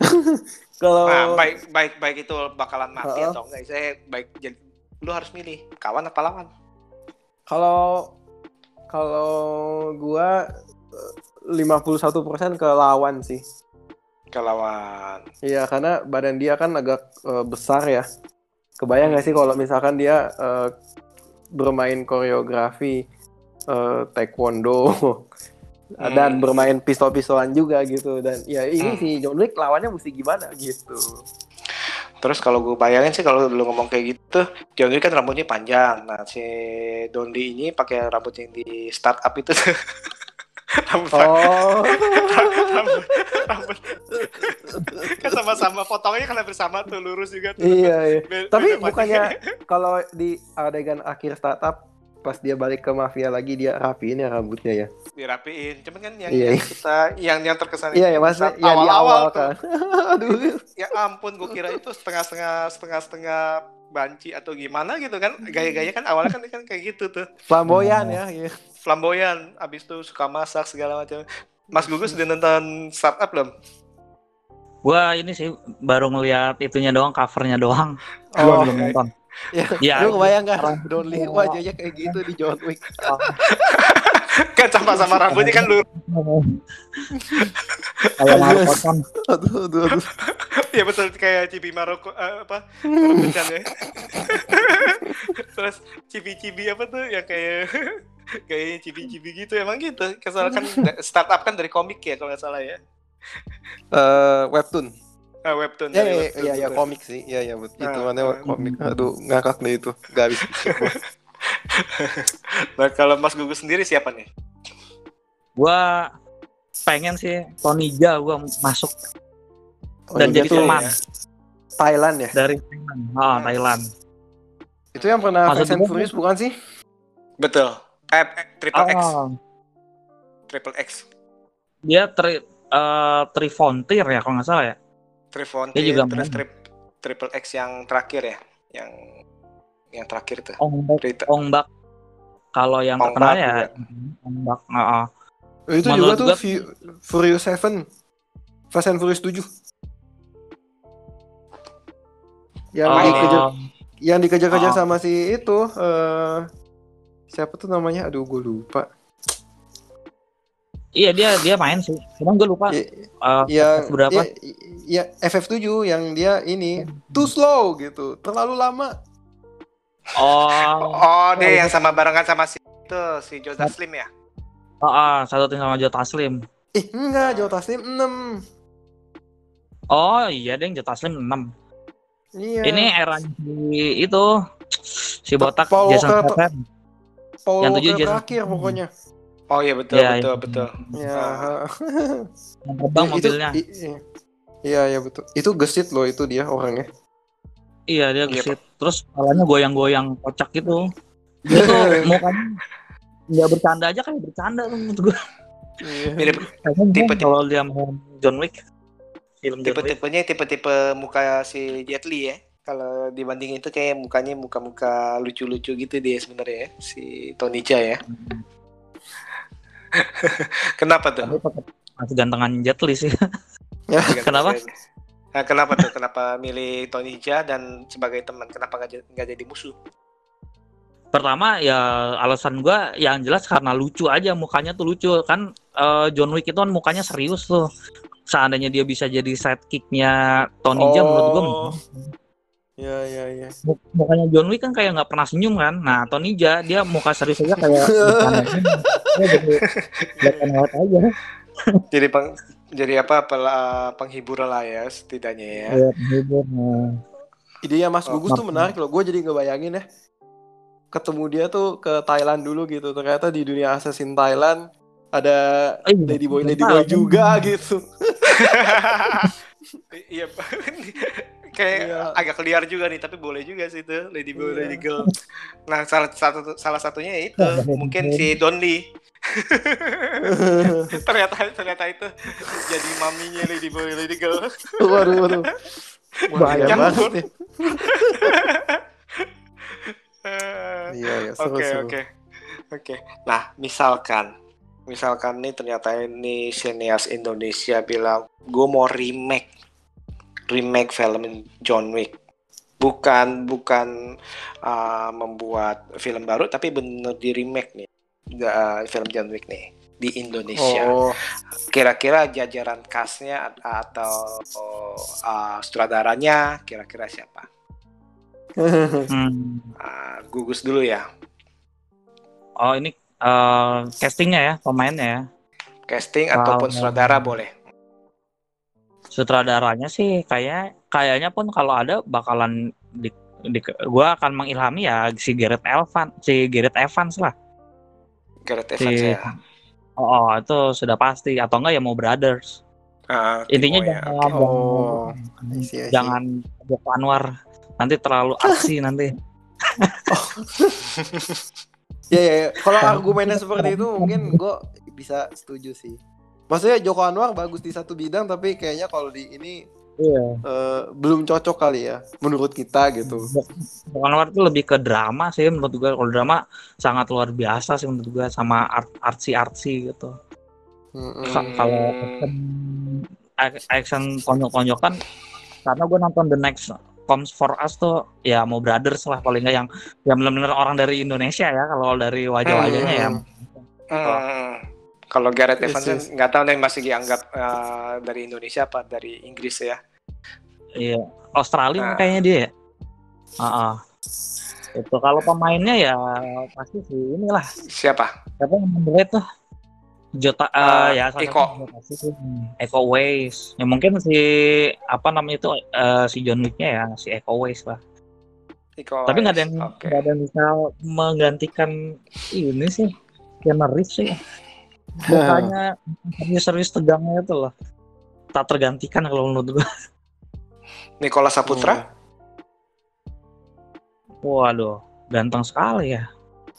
Kalau Nah, baik baik baik itu bakalan mati Heeh. atau enggak. Saya baik jadi lu harus milih kawan apa lawan. kalau kalau gua eh, 51% ke lawan sih. Ke lawan. Iya, karena badan dia kan agak eh, besar ya. Kebayang gak sih kalau misalkan dia eh, bermain koreografi eh, taekwondo dan Hmm. bermain pistol-pistolan juga gitu dan ya ini Hmm. si John Wick lawannya mesti gimana gitu. Terus kalau gue bayangin sih kalau lu ngomong kayak gitu, John Wick kan rambutnya panjang. Nah, si Don Lee ini pakai rambut yang di startup itu rambut Oh. rambut, rambut. kan sama-sama potongnya kan hampir sama tuh lurus juga tuh. iya, iya. Be- Tapi bukannya kalau di adegan akhir startup pas dia balik ke mafia lagi dia rapiin ya rambutnya ya. dirapiin cuman kan yang, Iya, yang iya. kita yang yang terkesan Iya itu ya maksudnya saat ya di awal tuh. kan. Aduh. ya ampun gue kira itu setengah-setengah setengah-setengah banci atau gimana gitu kan gaya-gaya kan awalnya kan kan kayak gitu tuh Flamboyan ya. iya. flamboyan abis itu suka masak segala macam Mas Gugus udah nonton startup belum? Gua ini sih baru ngeliat itunya doang, covernya doang. Oh, Gua belum nonton. Ya, Ya, lu kebayang kan orang- Don Lee wajahnya kayak gitu di John Wick. kan sama-sama rambutnya kan lu. Kayak Marco kan. Aduh, aduh, aduh. ya betul. Kayak Cibi Maroko eh, apa Maroko Chan ya. Terus cibi-cibi apa tuh? Yang kayak kayak cibi-cibi gitu. Emang gitu. Kesalahan kan startup kan dari komik ya kalau nggak salah ya. Eh, webtoon. Ah, webtoon Ya, dari ya, webtoon, ya, ya, betul. komik sih. Ya, ya, betul. Itu Ah, mana ah. komik. Aduh, ngakak deh itu. Gak habis nah kalau Mas Gugus sendiri siapa nih Gua pengen sih Tonija gua masuk Oh, dan dia jadi teman Thailand ya. dari Thailand. Ah, Thailand. Itu yang pernah Maksud Fast and Furious bukan sih? betul eh, triple X Ah, triple X dia tri eh, Trifrontier ya kalau nggak salah ya. Trifrontier Dia juga terus trip, triple X yang terakhir ya yang yang terakhir tuh Ongbak. Ongbak. Kalau yang Ongbak terkenal ya juga. Ongbak. ah. Oh, itu Menurut juga tuh Fu- Furious 7. Fast and Furious 7. Yang Oh, dikejar yang dikejar-kejar Oh. sama si itu eh siapa tuh namanya? Aduh, gue lupa. Iya dia dia main sih. Cuman gue lupa I- eh, yang berapa. Ya, ya FF7 yang dia ini too slow gitu, terlalu lama. Oh, oh dia Oh, yang sama barengan sama si itu si Joe Slim ya oh, ah, satu tim sama Joe Taslim. Eh, enggak, Joe Taslim 6. Oh iya dia yang Joe Taslim 6. Iya. Ini era si itu si botak Paul Jason Statham. Yang tujuh Jason- terakhir pokoknya. Oh iya betul Iya, betul iya. betul Ya. Yang terbang Itu- mobilnya. Iya, iya betul. Itu gesit loh itu dia orangnya. Iya dia Iya, gesit. Terus kepalanya goyang-goyang kocak gitu. Dia tuh mukanya nggak bercanda aja kayak bercanda tuh menurut gue. Iya. mirip Tipe-tipe- kalau dia main John Wick film tipe-tipenya tipe-tipe muka si Jet Li ya kalau dibanding itu kayak mukanya muka-muka lucu-lucu gitu dia sebenarnya ya si Tony Jaa ya kenapa tuh masih gantengan Jet Li sih. Kenapa? Nah, kenapa tuh kenapa milih Tony Jaa dan sebagai teman kenapa nggak jadi- musuh Pertama ya alasan gua yang jelas karena lucu aja mukanya tuh lucu kan eh, John Wick itu kan mukanya serius tuh. Seandainya dia bisa jadi sidekicknya Tony Jaa menurut gua Oh. Iya, iya, iya. Muk- mukanya John Wick kan kayak nggak pernah senyum kan. Nah, Tony Jaa dia muka serius aja kayak bercanda. Dia jadi kelihatan lewat aja. jadi peng jadi apa pel- penghibur lah ya setidaknya ya Iya, penghibur. Nah, Idenya Mas Oh, Gugus tuh menarik loh. Gue jadi ngebayangin ya. Ketemu dia tuh ke Thailand dulu gitu. Ternyata di dunia assassin Thailand ada eh, iya, Lady Boy Lady Boy juga gitu. iya kayak Iya. agak liar juga nih tapi boleh juga sih itu Lady Boy Iya. Lady Girl nah salah satu salah satunya ya itu Iya, mungkin si Don Lee ternyata ternyata itu jadi maminya Lady Boy Lady Girl waduh, waduh. Bahaya banget Iya, iya. Oke oke oke. Nah misalkan misalkan nih ternyata ini sinias Indonesia bilang gue mau remake remake film John Wick bukan bukan uh, membuat film baru tapi bener di remake nih uh, film John Wick nih di Indonesia. Oh, Kira-kira jajaran castnya atau uh, sutradaranya kira-kira siapa? Hmm. Uh, gugus dulu ya. Oh, ini eh, castingnya ya, pemainnya ya. Casting Kalau- ataupun sutradara boleh. Sutradaranya sih kayak kayaknya pun kalau ada bakalan di, di gua akan mengilhami ya si Gareth Evans, si Gareth Evans lah. Gareth Si- Evans ya. Oh, oh, itu sudah pasti atau enggak ya mau brothers. Ah, Intinya Timo ya, jangan oke. Oh, jangan, Joko Anwar nanti terlalu artsy nanti. Ya, ya, ya. Kalau argumennya seperti itu mungkin gue bisa setuju sih. Maksudnya Joko Anwar bagus di satu bidang tapi kayaknya kalau di ini Iya. eh, belum cocok kali ya menurut kita gitu. Joko Anwar itu lebih ke drama sih menurut gue. Kalau drama sangat luar biasa sih menurut gue sama art artsy artsy gitu. Mm-mm. Ka- Kalau action, ac- action konjok-konjokan karena gue nonton The Next Comes for Us tuh ya mau brothers lah paling nggak yang yang benar-benar orang dari Indonesia ya kalau dari wajah-wajahnya ya Hmm. Kalau Gareth Yes, Evans yes. nggak tahu nih masih dianggap eh, dari Indonesia apa dari Inggris ya. Iya, Australia Nah. kayaknya dia. ya. Ah, ah. Itu kalau pemainnya ya pasti sih inilah Siapa? siapa yang underrated tuh Jota eh, Ah, ya. Hmm, Eko Ways. Ya mungkin si apa namanya itu eh, si John Wick-nya ya si Eko Ways lah. Iko Tapi nggak ada yang nggak ada yang bisa menggantikan ini sih Keanu Reeves sih. Mukanya serius-serius tegangnya itu loh. Tak tergantikan kalau menurut gua. Nicola Saputra. Waduh, ganteng sekali ya.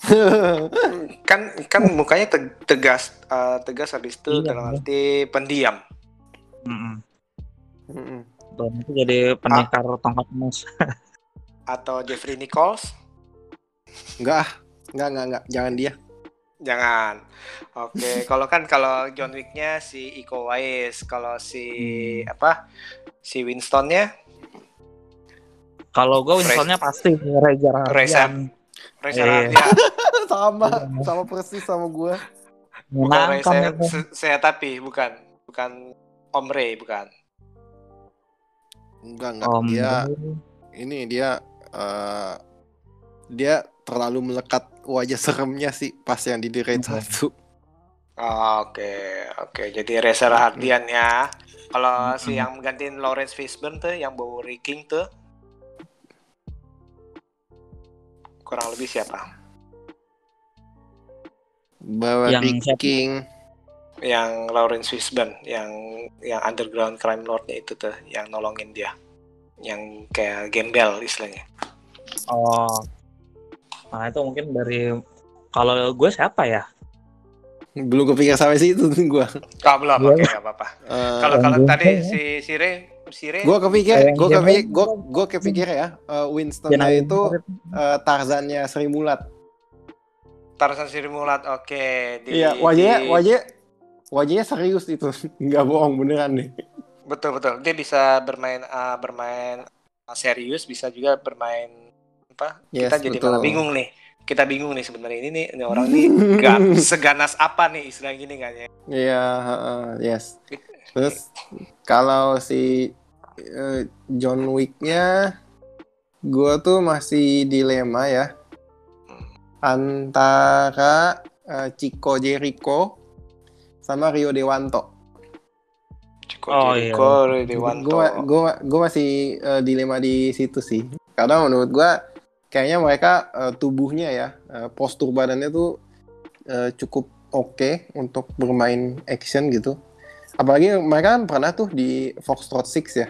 kan kan mukanya teg- tegas eh, tegas habis itu Iya, dalam iya. arti pendiam. Mm-mm. Mm-mm. Dan itu jadi pendekar tongkat emas. Atau Jeffrey Nichols. Enggak ah, enggak enggak enggak, jangan dia. Jangan. Oke, kalau kan kalau John Wick-nya si Iko Uwais, kalau si Hmm. apa? Si Winston-nya Kalau gue Winstonnya pasti Reza Reza. Rahardian. Reza. Rahardian. sama, Iya. sama persis sama gua. Bukan. Se- saya tapi bukan bukan Om Ray bukan. Enggak enggak, Om dia ini dia eh, dia terlalu melekat wajah seremnya sih pas yang di The Raid Hmm. satu. Oh, Oke, oke. Jadi Reza Rahardian ya. Kalau si Hmm. yang menggantiin Lawrence Fishburne tuh yang bawa King tuh kurang lebih siapa? Bawa Yang? King. Yang Lawrence Fishburne, yang yang underground crime lordnya itu tuh, yang nolongin dia, yang kayak gembel istilahnya. Oh. Nah itu mungkin dari kalau gue siapa ya? Belum kepikir sampai situ gua. Ah belum, oke nggak apa-apa. Eh, Kalau kalau tadi ya. si si Ray, si Ray gua kepikir, Gembel. kepikir, gua, gua kepikir ya, eh, Winston itu eh, Tarzannya Sri Mulat. Tarzan Siri Mulat, oke. Di- Iya, wajahnya, di- wajahnya, wajahnya serius itu, nggak bohong beneran nih. Betul betul. Dia bisa bermain uh, bermain uh, serius, bisa juga bermain apa? Yes, kita jadi betul. malah bingung nih. Kita bingung nih sebenarnya ini nih ini orang nih gak seganas apa nih istilah gini kan ya. Iya, heeh, yes. Terus kalau si eh, John Wick-nya, gua tuh masih dilema ya antara eh, Chico Jericho sama Rio Dewanto. Chico Oh, Jericho, Ray Dewanto. Gue gua, gua masih eh, dilema di situ sih. Karena menurut gua kayaknya mereka eh, tubuhnya ya, eh, postur badannya tuh eh, cukup oke untuk bermain action gitu. Apalagi mereka kan pernah tuh di Foxtrot Six ya.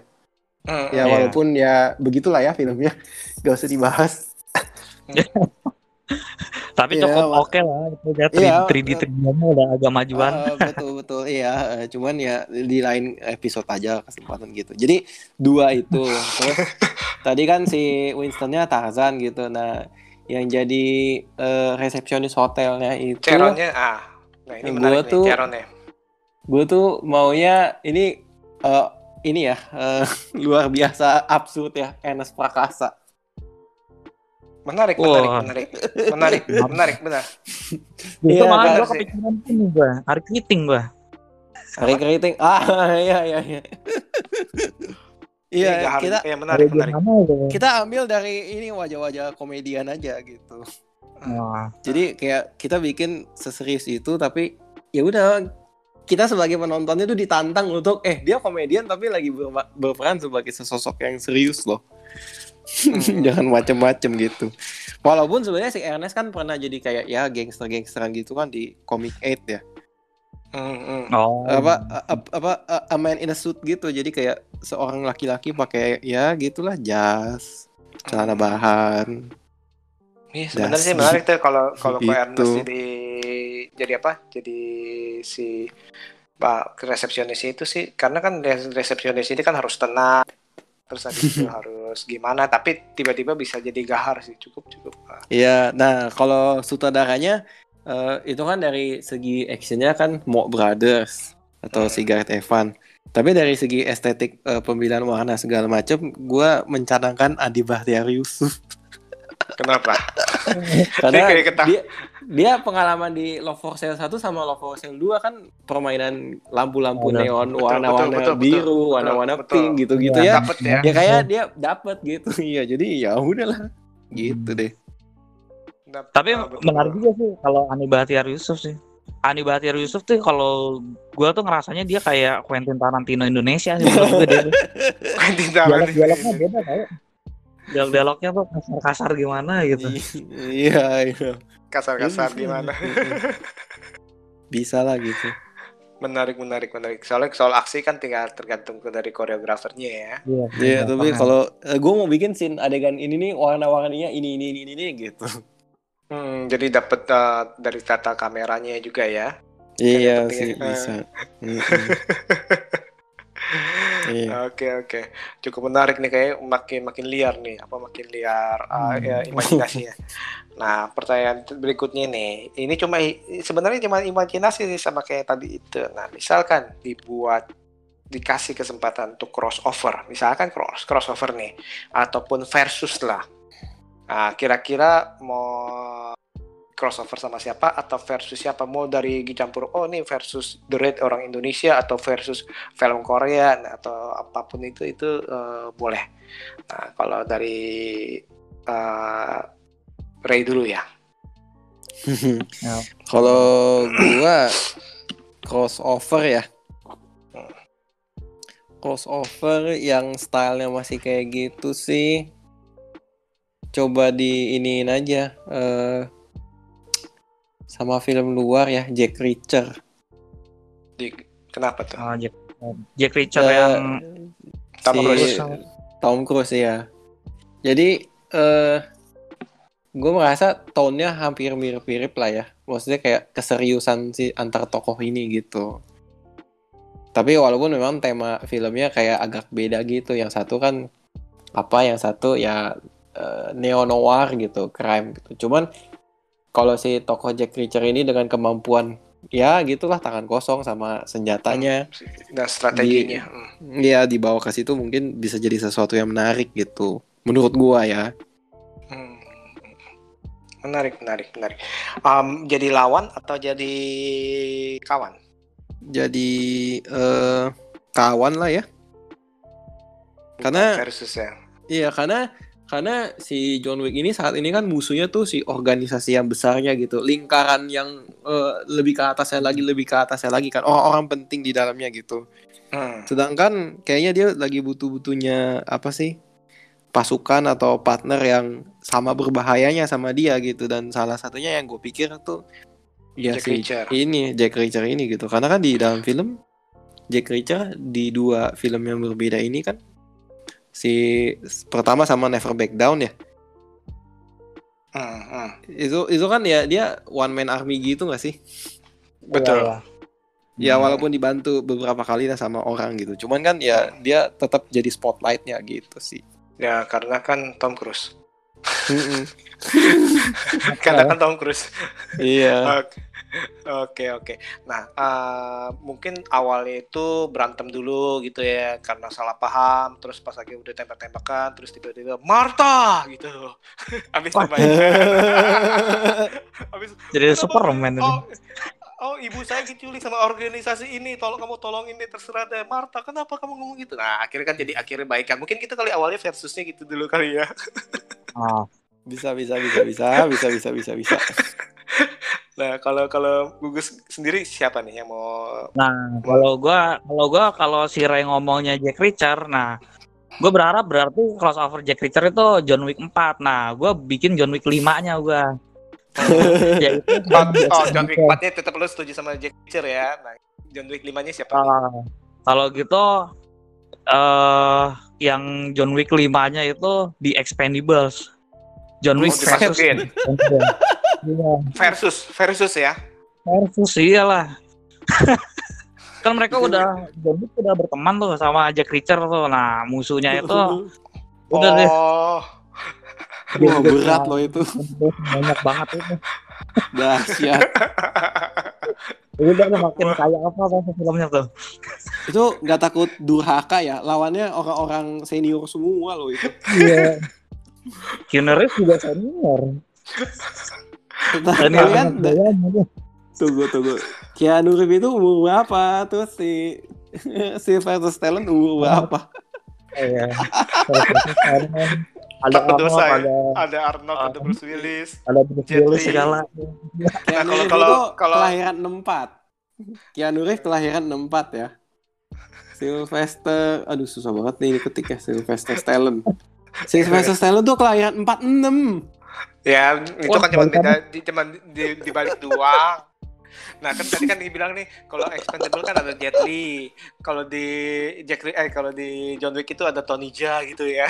Hmm, Ya Iya. walaupun ya begitulah ya filmnya, gak usah dibahas. Tapi Iya, cukup oke lah. Itu Iya, 3D 3D udah agak majuan. Eh, betul betul iya. Cuman ya di lain episode aja kesempatan gitu. Jadi dua itu. Terus tadi kan si Winstonnya Tarzan gitu. Nah yang jadi eh, resepsionis hotelnya itu, Cheronnya ah. Nah, ini Gua tuh- nih Cheronnya. gue tuh maunya ini eh, ini ya eh, luar biasa absurd ya Ernest Prakasa. Menarik, Wah. menarik, menarik. Menarik, menarik benar. Itu Iya, malah gue kepikiran ini gue, Keating gue. Keriting. Ah iya iya iya. Iya harus- kita ya, menarik, menarik. kita ambil dari ini wajah-wajah komedian aja gitu. Wah, Jadi kayak kita bikin seserius itu tapi ya udah kita sebagai penontonnya tuh ditantang untuk eh dia komedian tapi lagi ber- berperan sebagai sesosok yang serius loh. Jangan macem-macem gitu. Walaupun sebenarnya si Ernest kan pernah jadi kayak ya gangster-gangsteran gitu kan di Comic 8 ya. Hmm, hmm. Oh. apa a- apa a- a man in a suit gitu jadi kayak seorang laki-laki pakai ya gitulah jas celana bahan Iya sebenarnya sih menarik tuh kalau kalau Gitu. Ernest jadi jadi apa? Jadi si Pak resepsionis itu sih karena kan res- resepsionis ini kan harus tenang terus habis itu harus gimana. Tapi tiba-tiba bisa jadi gahar sih cukup cukup Iya, nah kalau sutradaranya eh, itu kan dari segi actionnya kan Mo Brothers atau si Gareth Evan. Tapi dari segi estetik eh, pemilihan warna segala macam, gua mencanangkan Adi Bahtiar Yusuf. Kenapa? Karena dia dia pengalaman di Love for Sale 1 sama Love for Sale 2 kan permainan lampu-lampu Betul. neon warna-warna biru, warna-warna pink gitu-gitu Iya. ya. dapet ya Ya kayak dia dapat gitu. Iya, jadi ya udahlah. Gitu deh. Dapet, Tapi ah, betul. menarik juga sih kalau Ani Bahtiar Yusuf sih. Ani Bahtiar Yusuf tuh kalau gua tuh ngerasanya dia kayak Quentin Tarantino Indonesia sih gue. Quentin Tarantino. Dialog-dialognya beda kayak. Dialog-dialognya tuh kasar-kasar gimana gitu. Iya, iya. kasar-kasar Iya, gimana Bisa lah gitu. menarik menarik menarik soalnya soal aksi kan tinggal tergantung dari koreografernya ya Iya, Iya, tapi kalau gue mau bikin scene adegan ini nih warna-warninya ini ini ini ini, ini gitu. Hmm, jadi dapat eh, dari tata kameranya juga ya Iya penting, sih eh. bisa. Mm-mm. Iya. Oke oke, cukup menarik nih kayak makin makin liar nih, apa makin liar uh, Hmm. ya, imajinasinya. nah pertanyaan berikutnya nih, ini cuma sebenarnya cuma imajinasi sih sama kayak tadi itu. Nah misalkan dibuat dikasih kesempatan untuk crossover, misalkan cross crossover nih, ataupun versus lah. Nah kira-kira mau crossover sama siapa atau versus siapa mau dari campur oh ini versus The Red orang Indonesia atau versus film Korea atau apa pun itu itu eh, boleh. Nah kalau dari eh, Ray dulu ya. Ya. Kalau gua crossover ya. Crossover yang stylenya masih kayak gitu sih. Coba di iniin aja eh sama film luar ya Jack Reacher. Di, kenapa tuh? Ah, Jack, Jack Reacher Eh, yang Tom si Cruise. Tom Cruise ya. Jadi eh gue merasa tone-nya hampir mirip-mirip lah ya. Maksudnya kayak keseriusan si antar tokoh ini gitu. Tapi walaupun memang tema filmnya kayak agak beda gitu. Yang satu kan apa, yang satu ya neo noir gitu, crime gitu. Cuman kalau si tokoh Jack Reacher ini dengan kemampuan ya gitulah tangan kosong sama senjatanya Dan strateginya. Hmm. ya dibawa ke situ mungkin bisa jadi sesuatu yang menarik gitu menurut gua ya Hmm. Menarik, menarik, menarik. Am, jadi lawan atau jadi kawan? jadi eh kawan lah ya Bukan Karena- versus ya. iya karena karena si John Wick ini saat ini kan musuhnya tuh si organisasi yang besarnya gitu. Lingkaran yang eh, lebih ke atasnya lagi lebih ke atasnya lagi kan. Orang-orang penting di dalamnya gitu. Hmm. sedangkan kayaknya dia lagi butuh-butuhnya apa sih? Pasukan atau partner yang sama berbahayanya sama dia gitu. Dan salah satunya yang gue pikir tuh ya Jack si Reacher. ini Jack Reacher ini gitu. Karena kan di dalam film Jack Reacher di dua film yang berbeda ini kan si pertama sama Never Back Down ya Hmm, hmm. itu itu kan ya dia one man army gitu gak sih Betul. Iya, ya Hmm. walaupun dibantu beberapa kali lah sama orang gitu cuman kan ya dia tetap jadi spotlightnya gitu sih Ya karena kan Tom Cruise. Karena kan Tom Cruise. iya oke, oke. Nah, eh, mungkin awalnya itu berantem dulu gitu ya, karena salah paham. Terus pas lagi udah tembak-tembakan, terus tiba-tiba Marta gitu. Habis perbaikan. Habis Jadi Kenapa? Superman. Oh, oh, ibu saya diculik sama organisasi ini. Tolong kamu tolongin deh terserah deh. Marta, kenapa kamu ngomong gitu? Nah, akhirnya kan jadi akhirnya baikan. Mungkin kita kali awalnya versusnya gitu dulu kali ya. Ah, bisa bisa bisa bisa bisa bisa bisa bisa Nah, kalau kalau gugus sendiri siapa nih yang mau Nah, kalau gua kalau gua kalau si Ray ngomongnya Jack Reacher, nah gua berharap berarti crossover Jack Reacher itu John Wick 4. Nah, gua bikin John Wick 5-nya gua. ya itu Oh, oh, John Wick 4-nya tetap lu setuju sama Jack Reacher ya. Nah, John Wick 5-nya siapa? Ah, kalau gitu eh yang John Wick 5-nya itu The Expendables. John Wick Oh, versus dimasukin. Iya, Versus, versus ya. versus iyalah. kan mereka udah John Wick udah berteman tuh sama Jack Reacher tuh. Nah, musuhnya itu udah deh oh, Wah berat loh itu. banyak banget itu. Dahsyat. Udah deh makin kayak apa tuh filmnya tuh. Itu nggak takut durhaka ya? Lawannya orang-orang senior semua loh itu. Iya. Reeves juga senior. Nah, kalian tunggu tunggu. Keanu Reeves itu umur berapa? Terus si Sylvester Stallone umur berapa? Iya. Ada Arnold, ada ada Arnold, ada Bruce Willis. ada Bruce Willis Li. segala. Keanu kalau- kalau- itu kalau- kelahiran 64. Keanu Reeves kelahiran 64 ya. Sylvester, aduh susah banget nih ini ketik ya Sylvester Stallone. Sylvester Stallone tuh kelahiran 46. Ya, itu Wah, kan cuma beda di cuma di, di balik doang. Nah, kan tadi kan dibilang nih kalau expendable kan ada Jet Li. Kalau di Jack Ri- eh kalau di John Wick itu ada Tony Jaa gitu ya.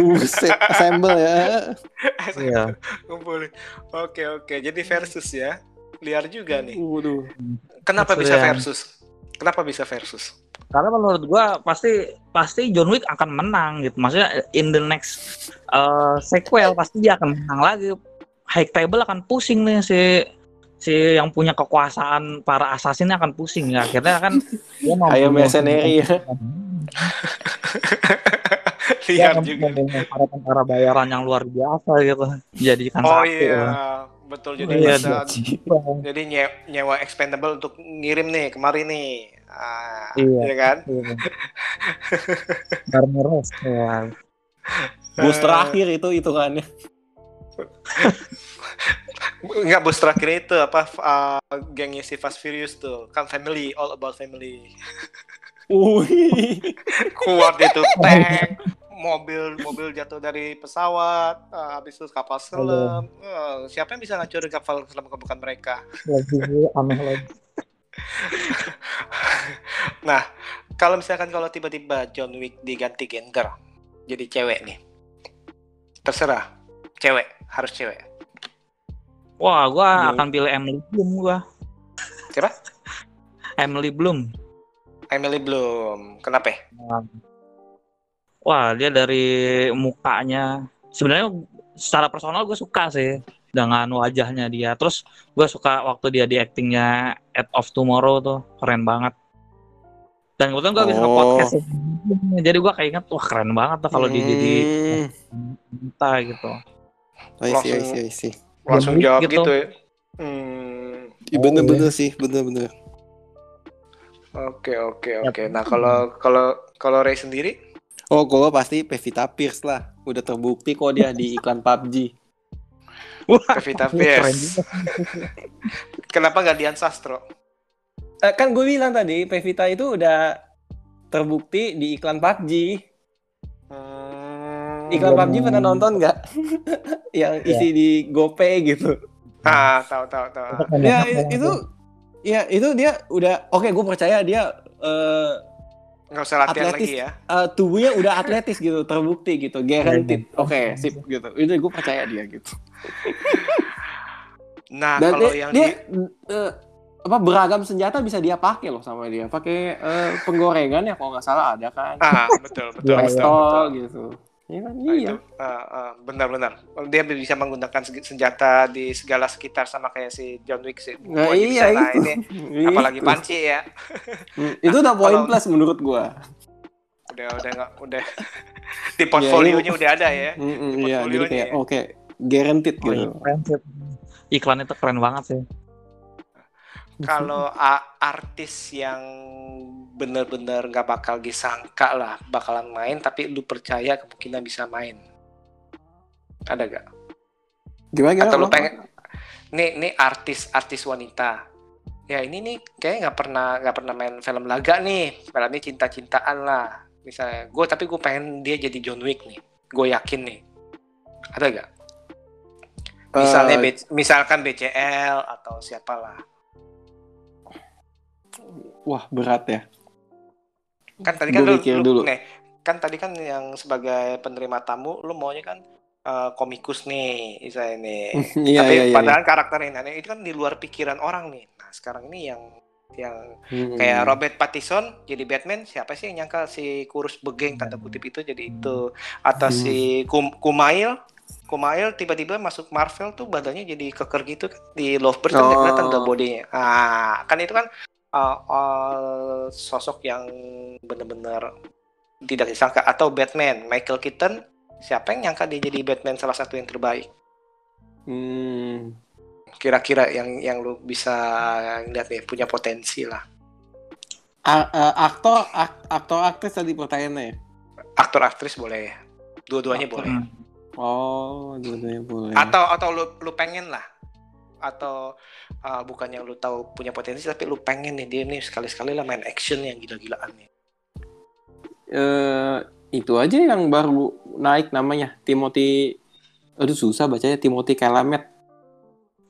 Buset, assemble ya. Iya. Ngumpulin. Oke, oke. Jadi versus ya. Liar juga nih. Waduh. Kenapa bisa versus? Kenapa bisa versus? Karena menurut gua pasti pasti John Wick akan menang gitu. Maksudnya in the next uh, sequel pasti dia akan menang lagi. High table akan pusing nih si si yang punya kekuasaan para assassin akan pusing ya. Akhirnya kan dia mau Kayak mercenary ya. Akan juga. para tentara bayaran yang luar biasa gitu. Jadikan Oh satu. iya, ya. betul. Jadi Iya, bisa Bang. jadi nye- nyewa expendable untuk ngirim nih kemari nih. Ah, Iya. iya kan? Iya. Barneros ya. Bos Eh, terakhir itu hitungannya. Enggak bos terakhir itu apa uh, gengnya si Fast Furious tuh kan family all about family Wih. kuat itu tank mobil mobil jatuh dari pesawat uh, habis itu kapal selam Uh, siapa yang bisa ngancurin kapal selam bukan mereka Lagi aneh lagi. nah kalau misalkan kalau tiba-tiba John Wick diganti gender jadi cewek nih terserah cewek harus cewek Wah, gua Iya. akan pilih Emily Bloom gua. Siapa? Emily Bloom. Emily Bloom kenapa Wah, dia dari mukanya sebenarnya secara personal gue suka sih dengan wajahnya dia. Terus gue suka waktu dia di actingnya Edge of Tomorrow tuh keren banget. Dan kebetulan gue bisa Oh. nge-podcast ya. Jadi gue kayak inget, wah keren banget tuh kalau dia jadi Hmm. kita gitu. I see, I see, I see. langsung jawab gitu, gitu. ya hmm, Iya, Bener-bener sih, bener-bener. oke oke oke nah kalau kalau kalau Ray sendiri Oh, gue pasti Pevita Pierce lah. Udah terbukti kok dia di iklan PUBG. Wah, Pevita Pierce kenapa nggak Dian Sastro Eh, kan gue bilang tadi, Pevita itu udah terbukti di iklan PUBG. Hmm. Iklan PUBG pernah nonton nggak? Yang isi di GoPay gitu. Ah, tahu tahu tahu. Ya i- itu, ya itu dia udah oke. gue percaya dia eh, Nggak usah latihan Atletis. lagi ya. eh, tubuhnya udah atletis gitu, terbukti gitu, guaranteed. Oke, sip gitu. Itu gue percaya dia gitu. Nah, Dan kalau dia, yang dia di eh, apa beragam senjata bisa dia pakai loh sama dia. Pakai eh, penggorengan ya kalau nggak salah ada kan. ah betul betul Iya, betul. Pistol betul. gitu. Iya kan? Nah, Iya. itu ah, ah, benar-benar. Dia bisa menggunakan senjata di segala sekitar sama kayak si John Wick sih. Nah, iya itu. ini apalagi Itu. panci ya. Hmm, Itu udah poin Kalau- plus menurut gua. Udah udah nggak udah di portfolionya udah ada ya. Mm, mm, Di Iya, jadi portfolionya kayak ya. oke, guaranteed Oh, iya, gitu. keren sih. Iklan itu keren banget sih. Kalau artis yang bener-bener nggak bakal disangka lah bakalan main tapi lu percaya kemungkinan bisa main. Ada gak? Gimana gimana? Atau lu pengen nih nih artis artis wanita. Ya ini nih kayak nggak pernah nggak pernah main film laga nih. Filmnya cinta-cintaan lah. Misalnya gue tapi gue pengen dia jadi John Wick nih. Gue yakin nih. Ada gak? Misalnya Eh, B- misalkan BCL atau siapalah. wah berat ya. Kan tadi kan lu, lu- dulu. nih, kan tadi kan yang sebagai penerima tamu lu maunya kan eh, komikus nih, misalnya nih. Iya Tapi iya iya. padahal karakter ini nah, itu kan di luar pikiran orang nih. Nah, sekarang ini yang yang Hmm. kayak Robert Pattinson jadi Batman, siapa sih yang nyangka si kurus begeng tanda kutip itu jadi itu atau Hmm. si Kum- Kumail Kumail tiba-tiba masuk Marvel tuh badannya jadi keker gitu kan di Lovebird kan Oh. kelihatan tuh bodinya. Ah, kan itu kan uh, uh, sosok yang benar-benar tidak disangka atau Batman Michael Keaton siapa yang nyangka dia jadi Batman salah satu yang terbaik Hmm. kira-kira yang yang lu bisa lihat nih punya potensi lah A- aktor ak- aktor aktris tadi pertanyaannya ya? aktor aktris boleh dua-duanya boleh Hmm. Oh, dua-duanya boleh. atau atau lu lu pengen lah atau uh, bukannya lu tahu punya potensi tapi lu pengen nih dia nih sekali-sekali lah main action yang gila-gilaan nih eh itu aja yang baru naik namanya Timothy aduh susah bacanya Timothy Chalamet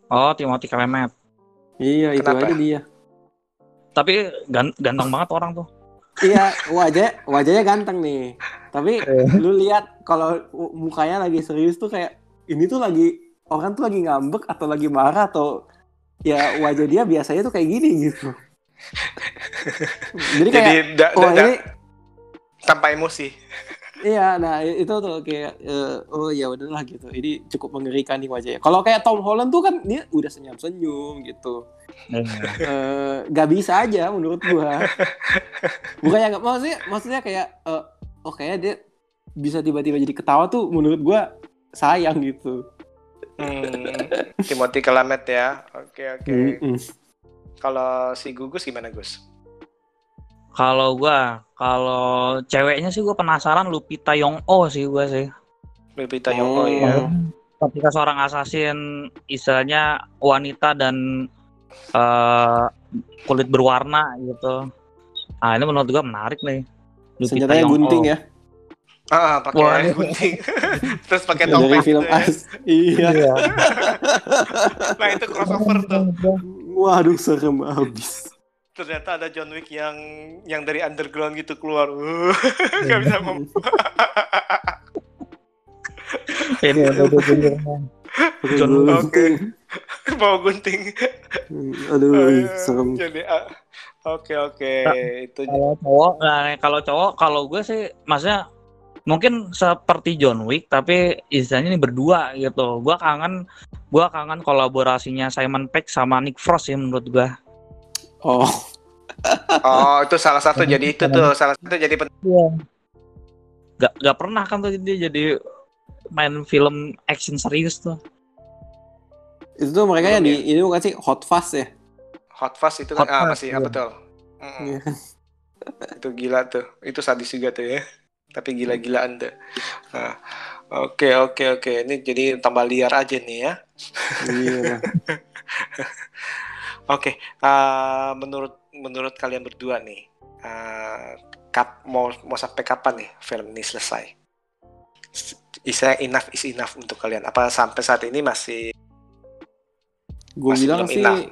Oh, Timothy Chalamet. iya itu Kenapa? aja dia Tapi gan- ganteng banget orang tuh. iya wajah wajahnya ganteng nih tapi lu lihat kalau mukanya lagi serius tuh kayak ini tuh lagi orang tuh lagi ngambek atau lagi marah atau ya wajah dia biasanya tuh kayak gini gitu jadi kayak jadi da- oh da- da- ini tanpa emosi Iya, nah itu tuh kayak eh, oh ya udahlah gitu. Ini cukup mengerikan nih wajahnya. Kalau kayak Tom Holland tuh kan dia udah senyum-senyum gitu. Eh gak bisa aja menurut gua. Bukannya nggak maksudnya maksudnya kayak eh, oh kayaknya dia bisa tiba-tiba jadi ketawa tuh menurut gua sayang gitu. hmm, Timothy Chalamet ya oke oke Mm-mm. kalau si Gugus gimana Gus Kalau gua, kalau ceweknya sih gua penasaran Lupita Yong-oh sih gua sih. Lupita Oh. Nyong'o ya Ketika seorang assassin istilahnya wanita dan eh, kulit berwarna gitu. Ah, ini menurut gua menarik nih. Lupita Senjatanya gunting ya ah pakai Wah, gunting terus pakai dari topeng film tuh ya. As. Iya. Iya. nah itu crossover tuh Waduh serem abis. ternyata ada John Wick yang yang dari underground gitu keluar nggak bisa mem Ini ada bener Pakai John Wick. gunting. bawa gunting Aduh Aduh, serem. jadi ah, oke oke itu kalau cowok nah kalau cowok kalau gue sih maksudnya mungkin seperti John Wick tapi istilahnya ini berdua gitu gua kangen gua kangen kolaborasinya Simon Pegg sama Nick Frost sih menurut gua Oh. oh itu salah satu jadi itu tuh salah satu jadi pen- gak gak pernah kan tuh dia jadi main film action serius tuh Itu tuh mereka yang Belum di ini bukan sih Hot Fast ya? hot fast itu kan Hot ah masih iya. ah, betul Mm-mm. Iya. itu gila tuh itu sadis juga tuh ya tapi gila-gilaan tuh Nah, oke oke oke ini jadi tambah liar aja nih ya Iya. Oke, eh, menurut menurut kalian berdua nih, eh, kap mau mau sampai kapan nih film ini selesai? Isa enough is enough untuk kalian. Apa sampai saat ini masih Gue bilang belum sih enough.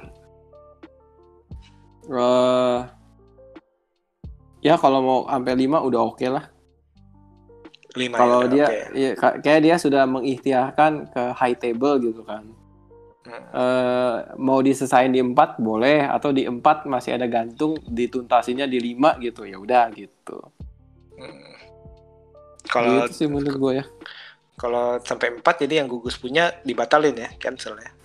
eh ya kalau mau sampai 5 udah oke lah. Lima? Kalau ya? dia Oke. ya, ka- kayak dia sudah mengikhtiarkan ke high table gitu kan. Hmm. Eh mau diselesain di 4 boleh atau di 4 masih ada gantung dituntasinya di 5 gitu. Ya udah gitu. Hmm. Kalau gitu sih menurut gue ya. kalau sampai empat jadi yang gugus punya dibatalin ya, cancel ya.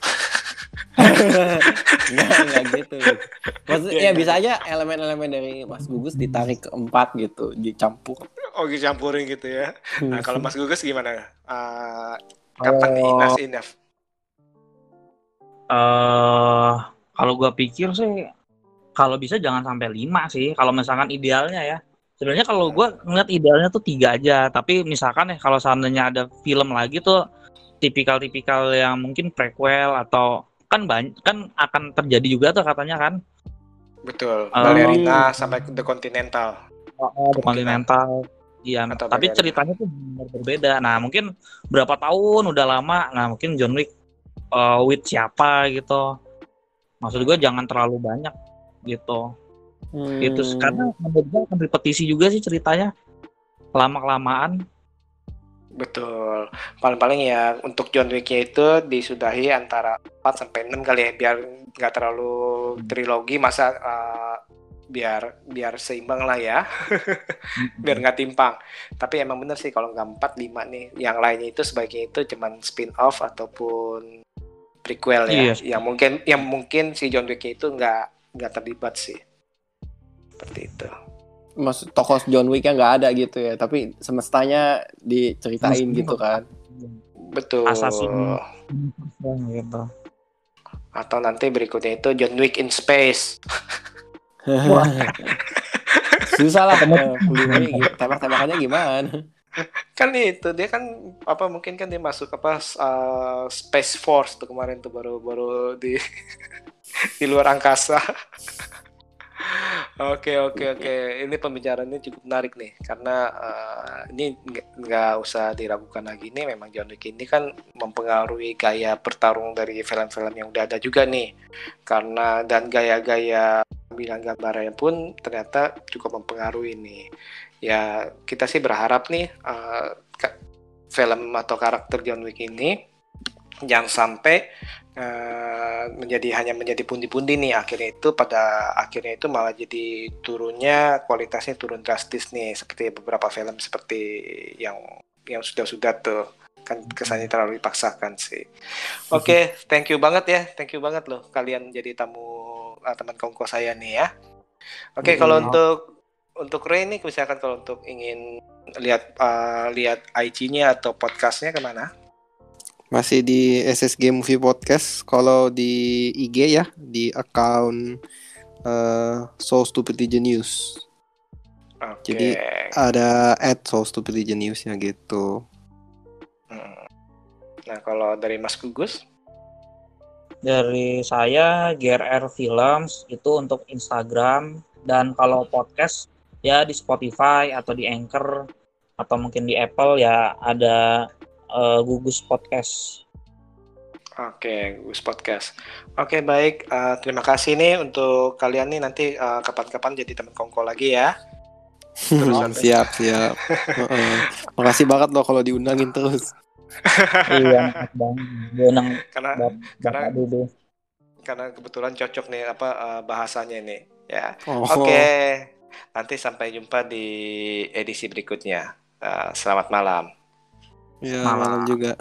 Enggak, enggak gitu. Maksudnya ya iya. bisa aja elemen-elemen dari Mas Gugus ditarik ke 4 gitu, dicampur. Oh, dicampurin gitu ya. Nah, kalau Mas Gugus gimana? Eh, Kalau- kapan nih enough is enough? eh kalau gua pikir sih kalau bisa jangan sampai lima sih kalau misalkan idealnya ya sebenarnya kalau gua ngeliat idealnya tuh tiga aja tapi misalkan ya kalau seandainya ada film lagi tuh tipikal-tipikal yang mungkin prequel atau kan banyak kan akan terjadi juga tuh katanya kan. Betul. Oh. Ballerina sampai ke The Continental. The Continental. Iya Atau tapi ceritanya tuh benar berbeda. Nah mungkin berapa tahun? Udah lama. Nah mungkin John Wick uh, with siapa gitu. Maksud gue jangan terlalu banyak gitu. Hmm. gitu karena menurut gue akan repetisi juga sih ceritanya. Lama kelamaan Betul. Paling-paling ya untuk John Wick-nya itu disudahi antara 4 sampai 6 kali ya biar nggak terlalu trilogi masa uh, biar biar seimbang lah ya. biar nggak timpang. Tapi emang bener sih kalau nggak 4 5 nih. Yang lainnya itu sebaiknya itu cuman spin-off ataupun prequel ya. Iya. Yang mungkin yang mungkin si John Wick itu nggak nggak terlibat sih. Seperti itu. Maksud tokoh John Wick nggak ada gitu ya, tapi semestanya diceritain Semestanya. gitu kan. Betul. Assassin. gitu Atau nanti berikutnya itu John Wick in Space. Susah lah tembak-tembakannya gimana? kan itu dia kan apa mungkin kan dia masuk apa uh, Space Force tuh kemarin tuh baru baru di di luar angkasa. Oke oke oke. ini pembicaraannya cukup menarik nih karena uh, ini nggak- usah diragukan lagi. Nih memang John Wick ini kan mempengaruhi gaya bertarung dari film-film yang udah ada juga nih. Karena dan gaya-gaya bilang gambarnya pun ternyata cukup mempengaruhi nih. Ya kita sih berharap nih ka- film atau karakter John Wick ini jangan sampai eh, menjadi hanya menjadi pundi-pundi nih akhirnya itu pada akhirnya itu malah jadi turunnya kualitasnya turun drastis nih seperti beberapa film seperti yang yang sudah-sudah tuh kan kesannya terlalu dipaksakan sih. Oke, thank you banget ya, thank you banget loh kalian jadi tamu eh, teman kongko saya nih ya. Oke, kalau Hmm. untuk untuk Ray nih misalkan kalau untuk ingin lihat eh, lihat IG-nya atau podcastnya ke mana? Masih di SSG Movie Podcast. Kalau di IG ya, di account eh So Stupid News. Oke. Jadi, Ada at So Stupid Legion News ya gitu. Hmm. Nah, kalau dari Mas Gugus? dari saya GRR Films itu untuk Instagram dan kalau podcast ya di Spotify atau di Anchor atau mungkin di Apple ya ada eh, Gugus Podcast. Oke, Gus Podcast. Oke, baik. Eh, terima kasih nih untuk kalian nih nanti eh, kapan-kapan jadi teman kongko lagi ya. Terus siap, siap. Heeh. Makasih banget loh kalau diundangin terus. iya, banget. Diundang Karena Bap- karena Dudu. karena kebetulan cocok nih apa eh, bahasanya nih. Ya. Oh. Oke. Nanti sampai jumpa di edisi berikutnya. Eh, selamat malam. Ya, Malam. malam juga.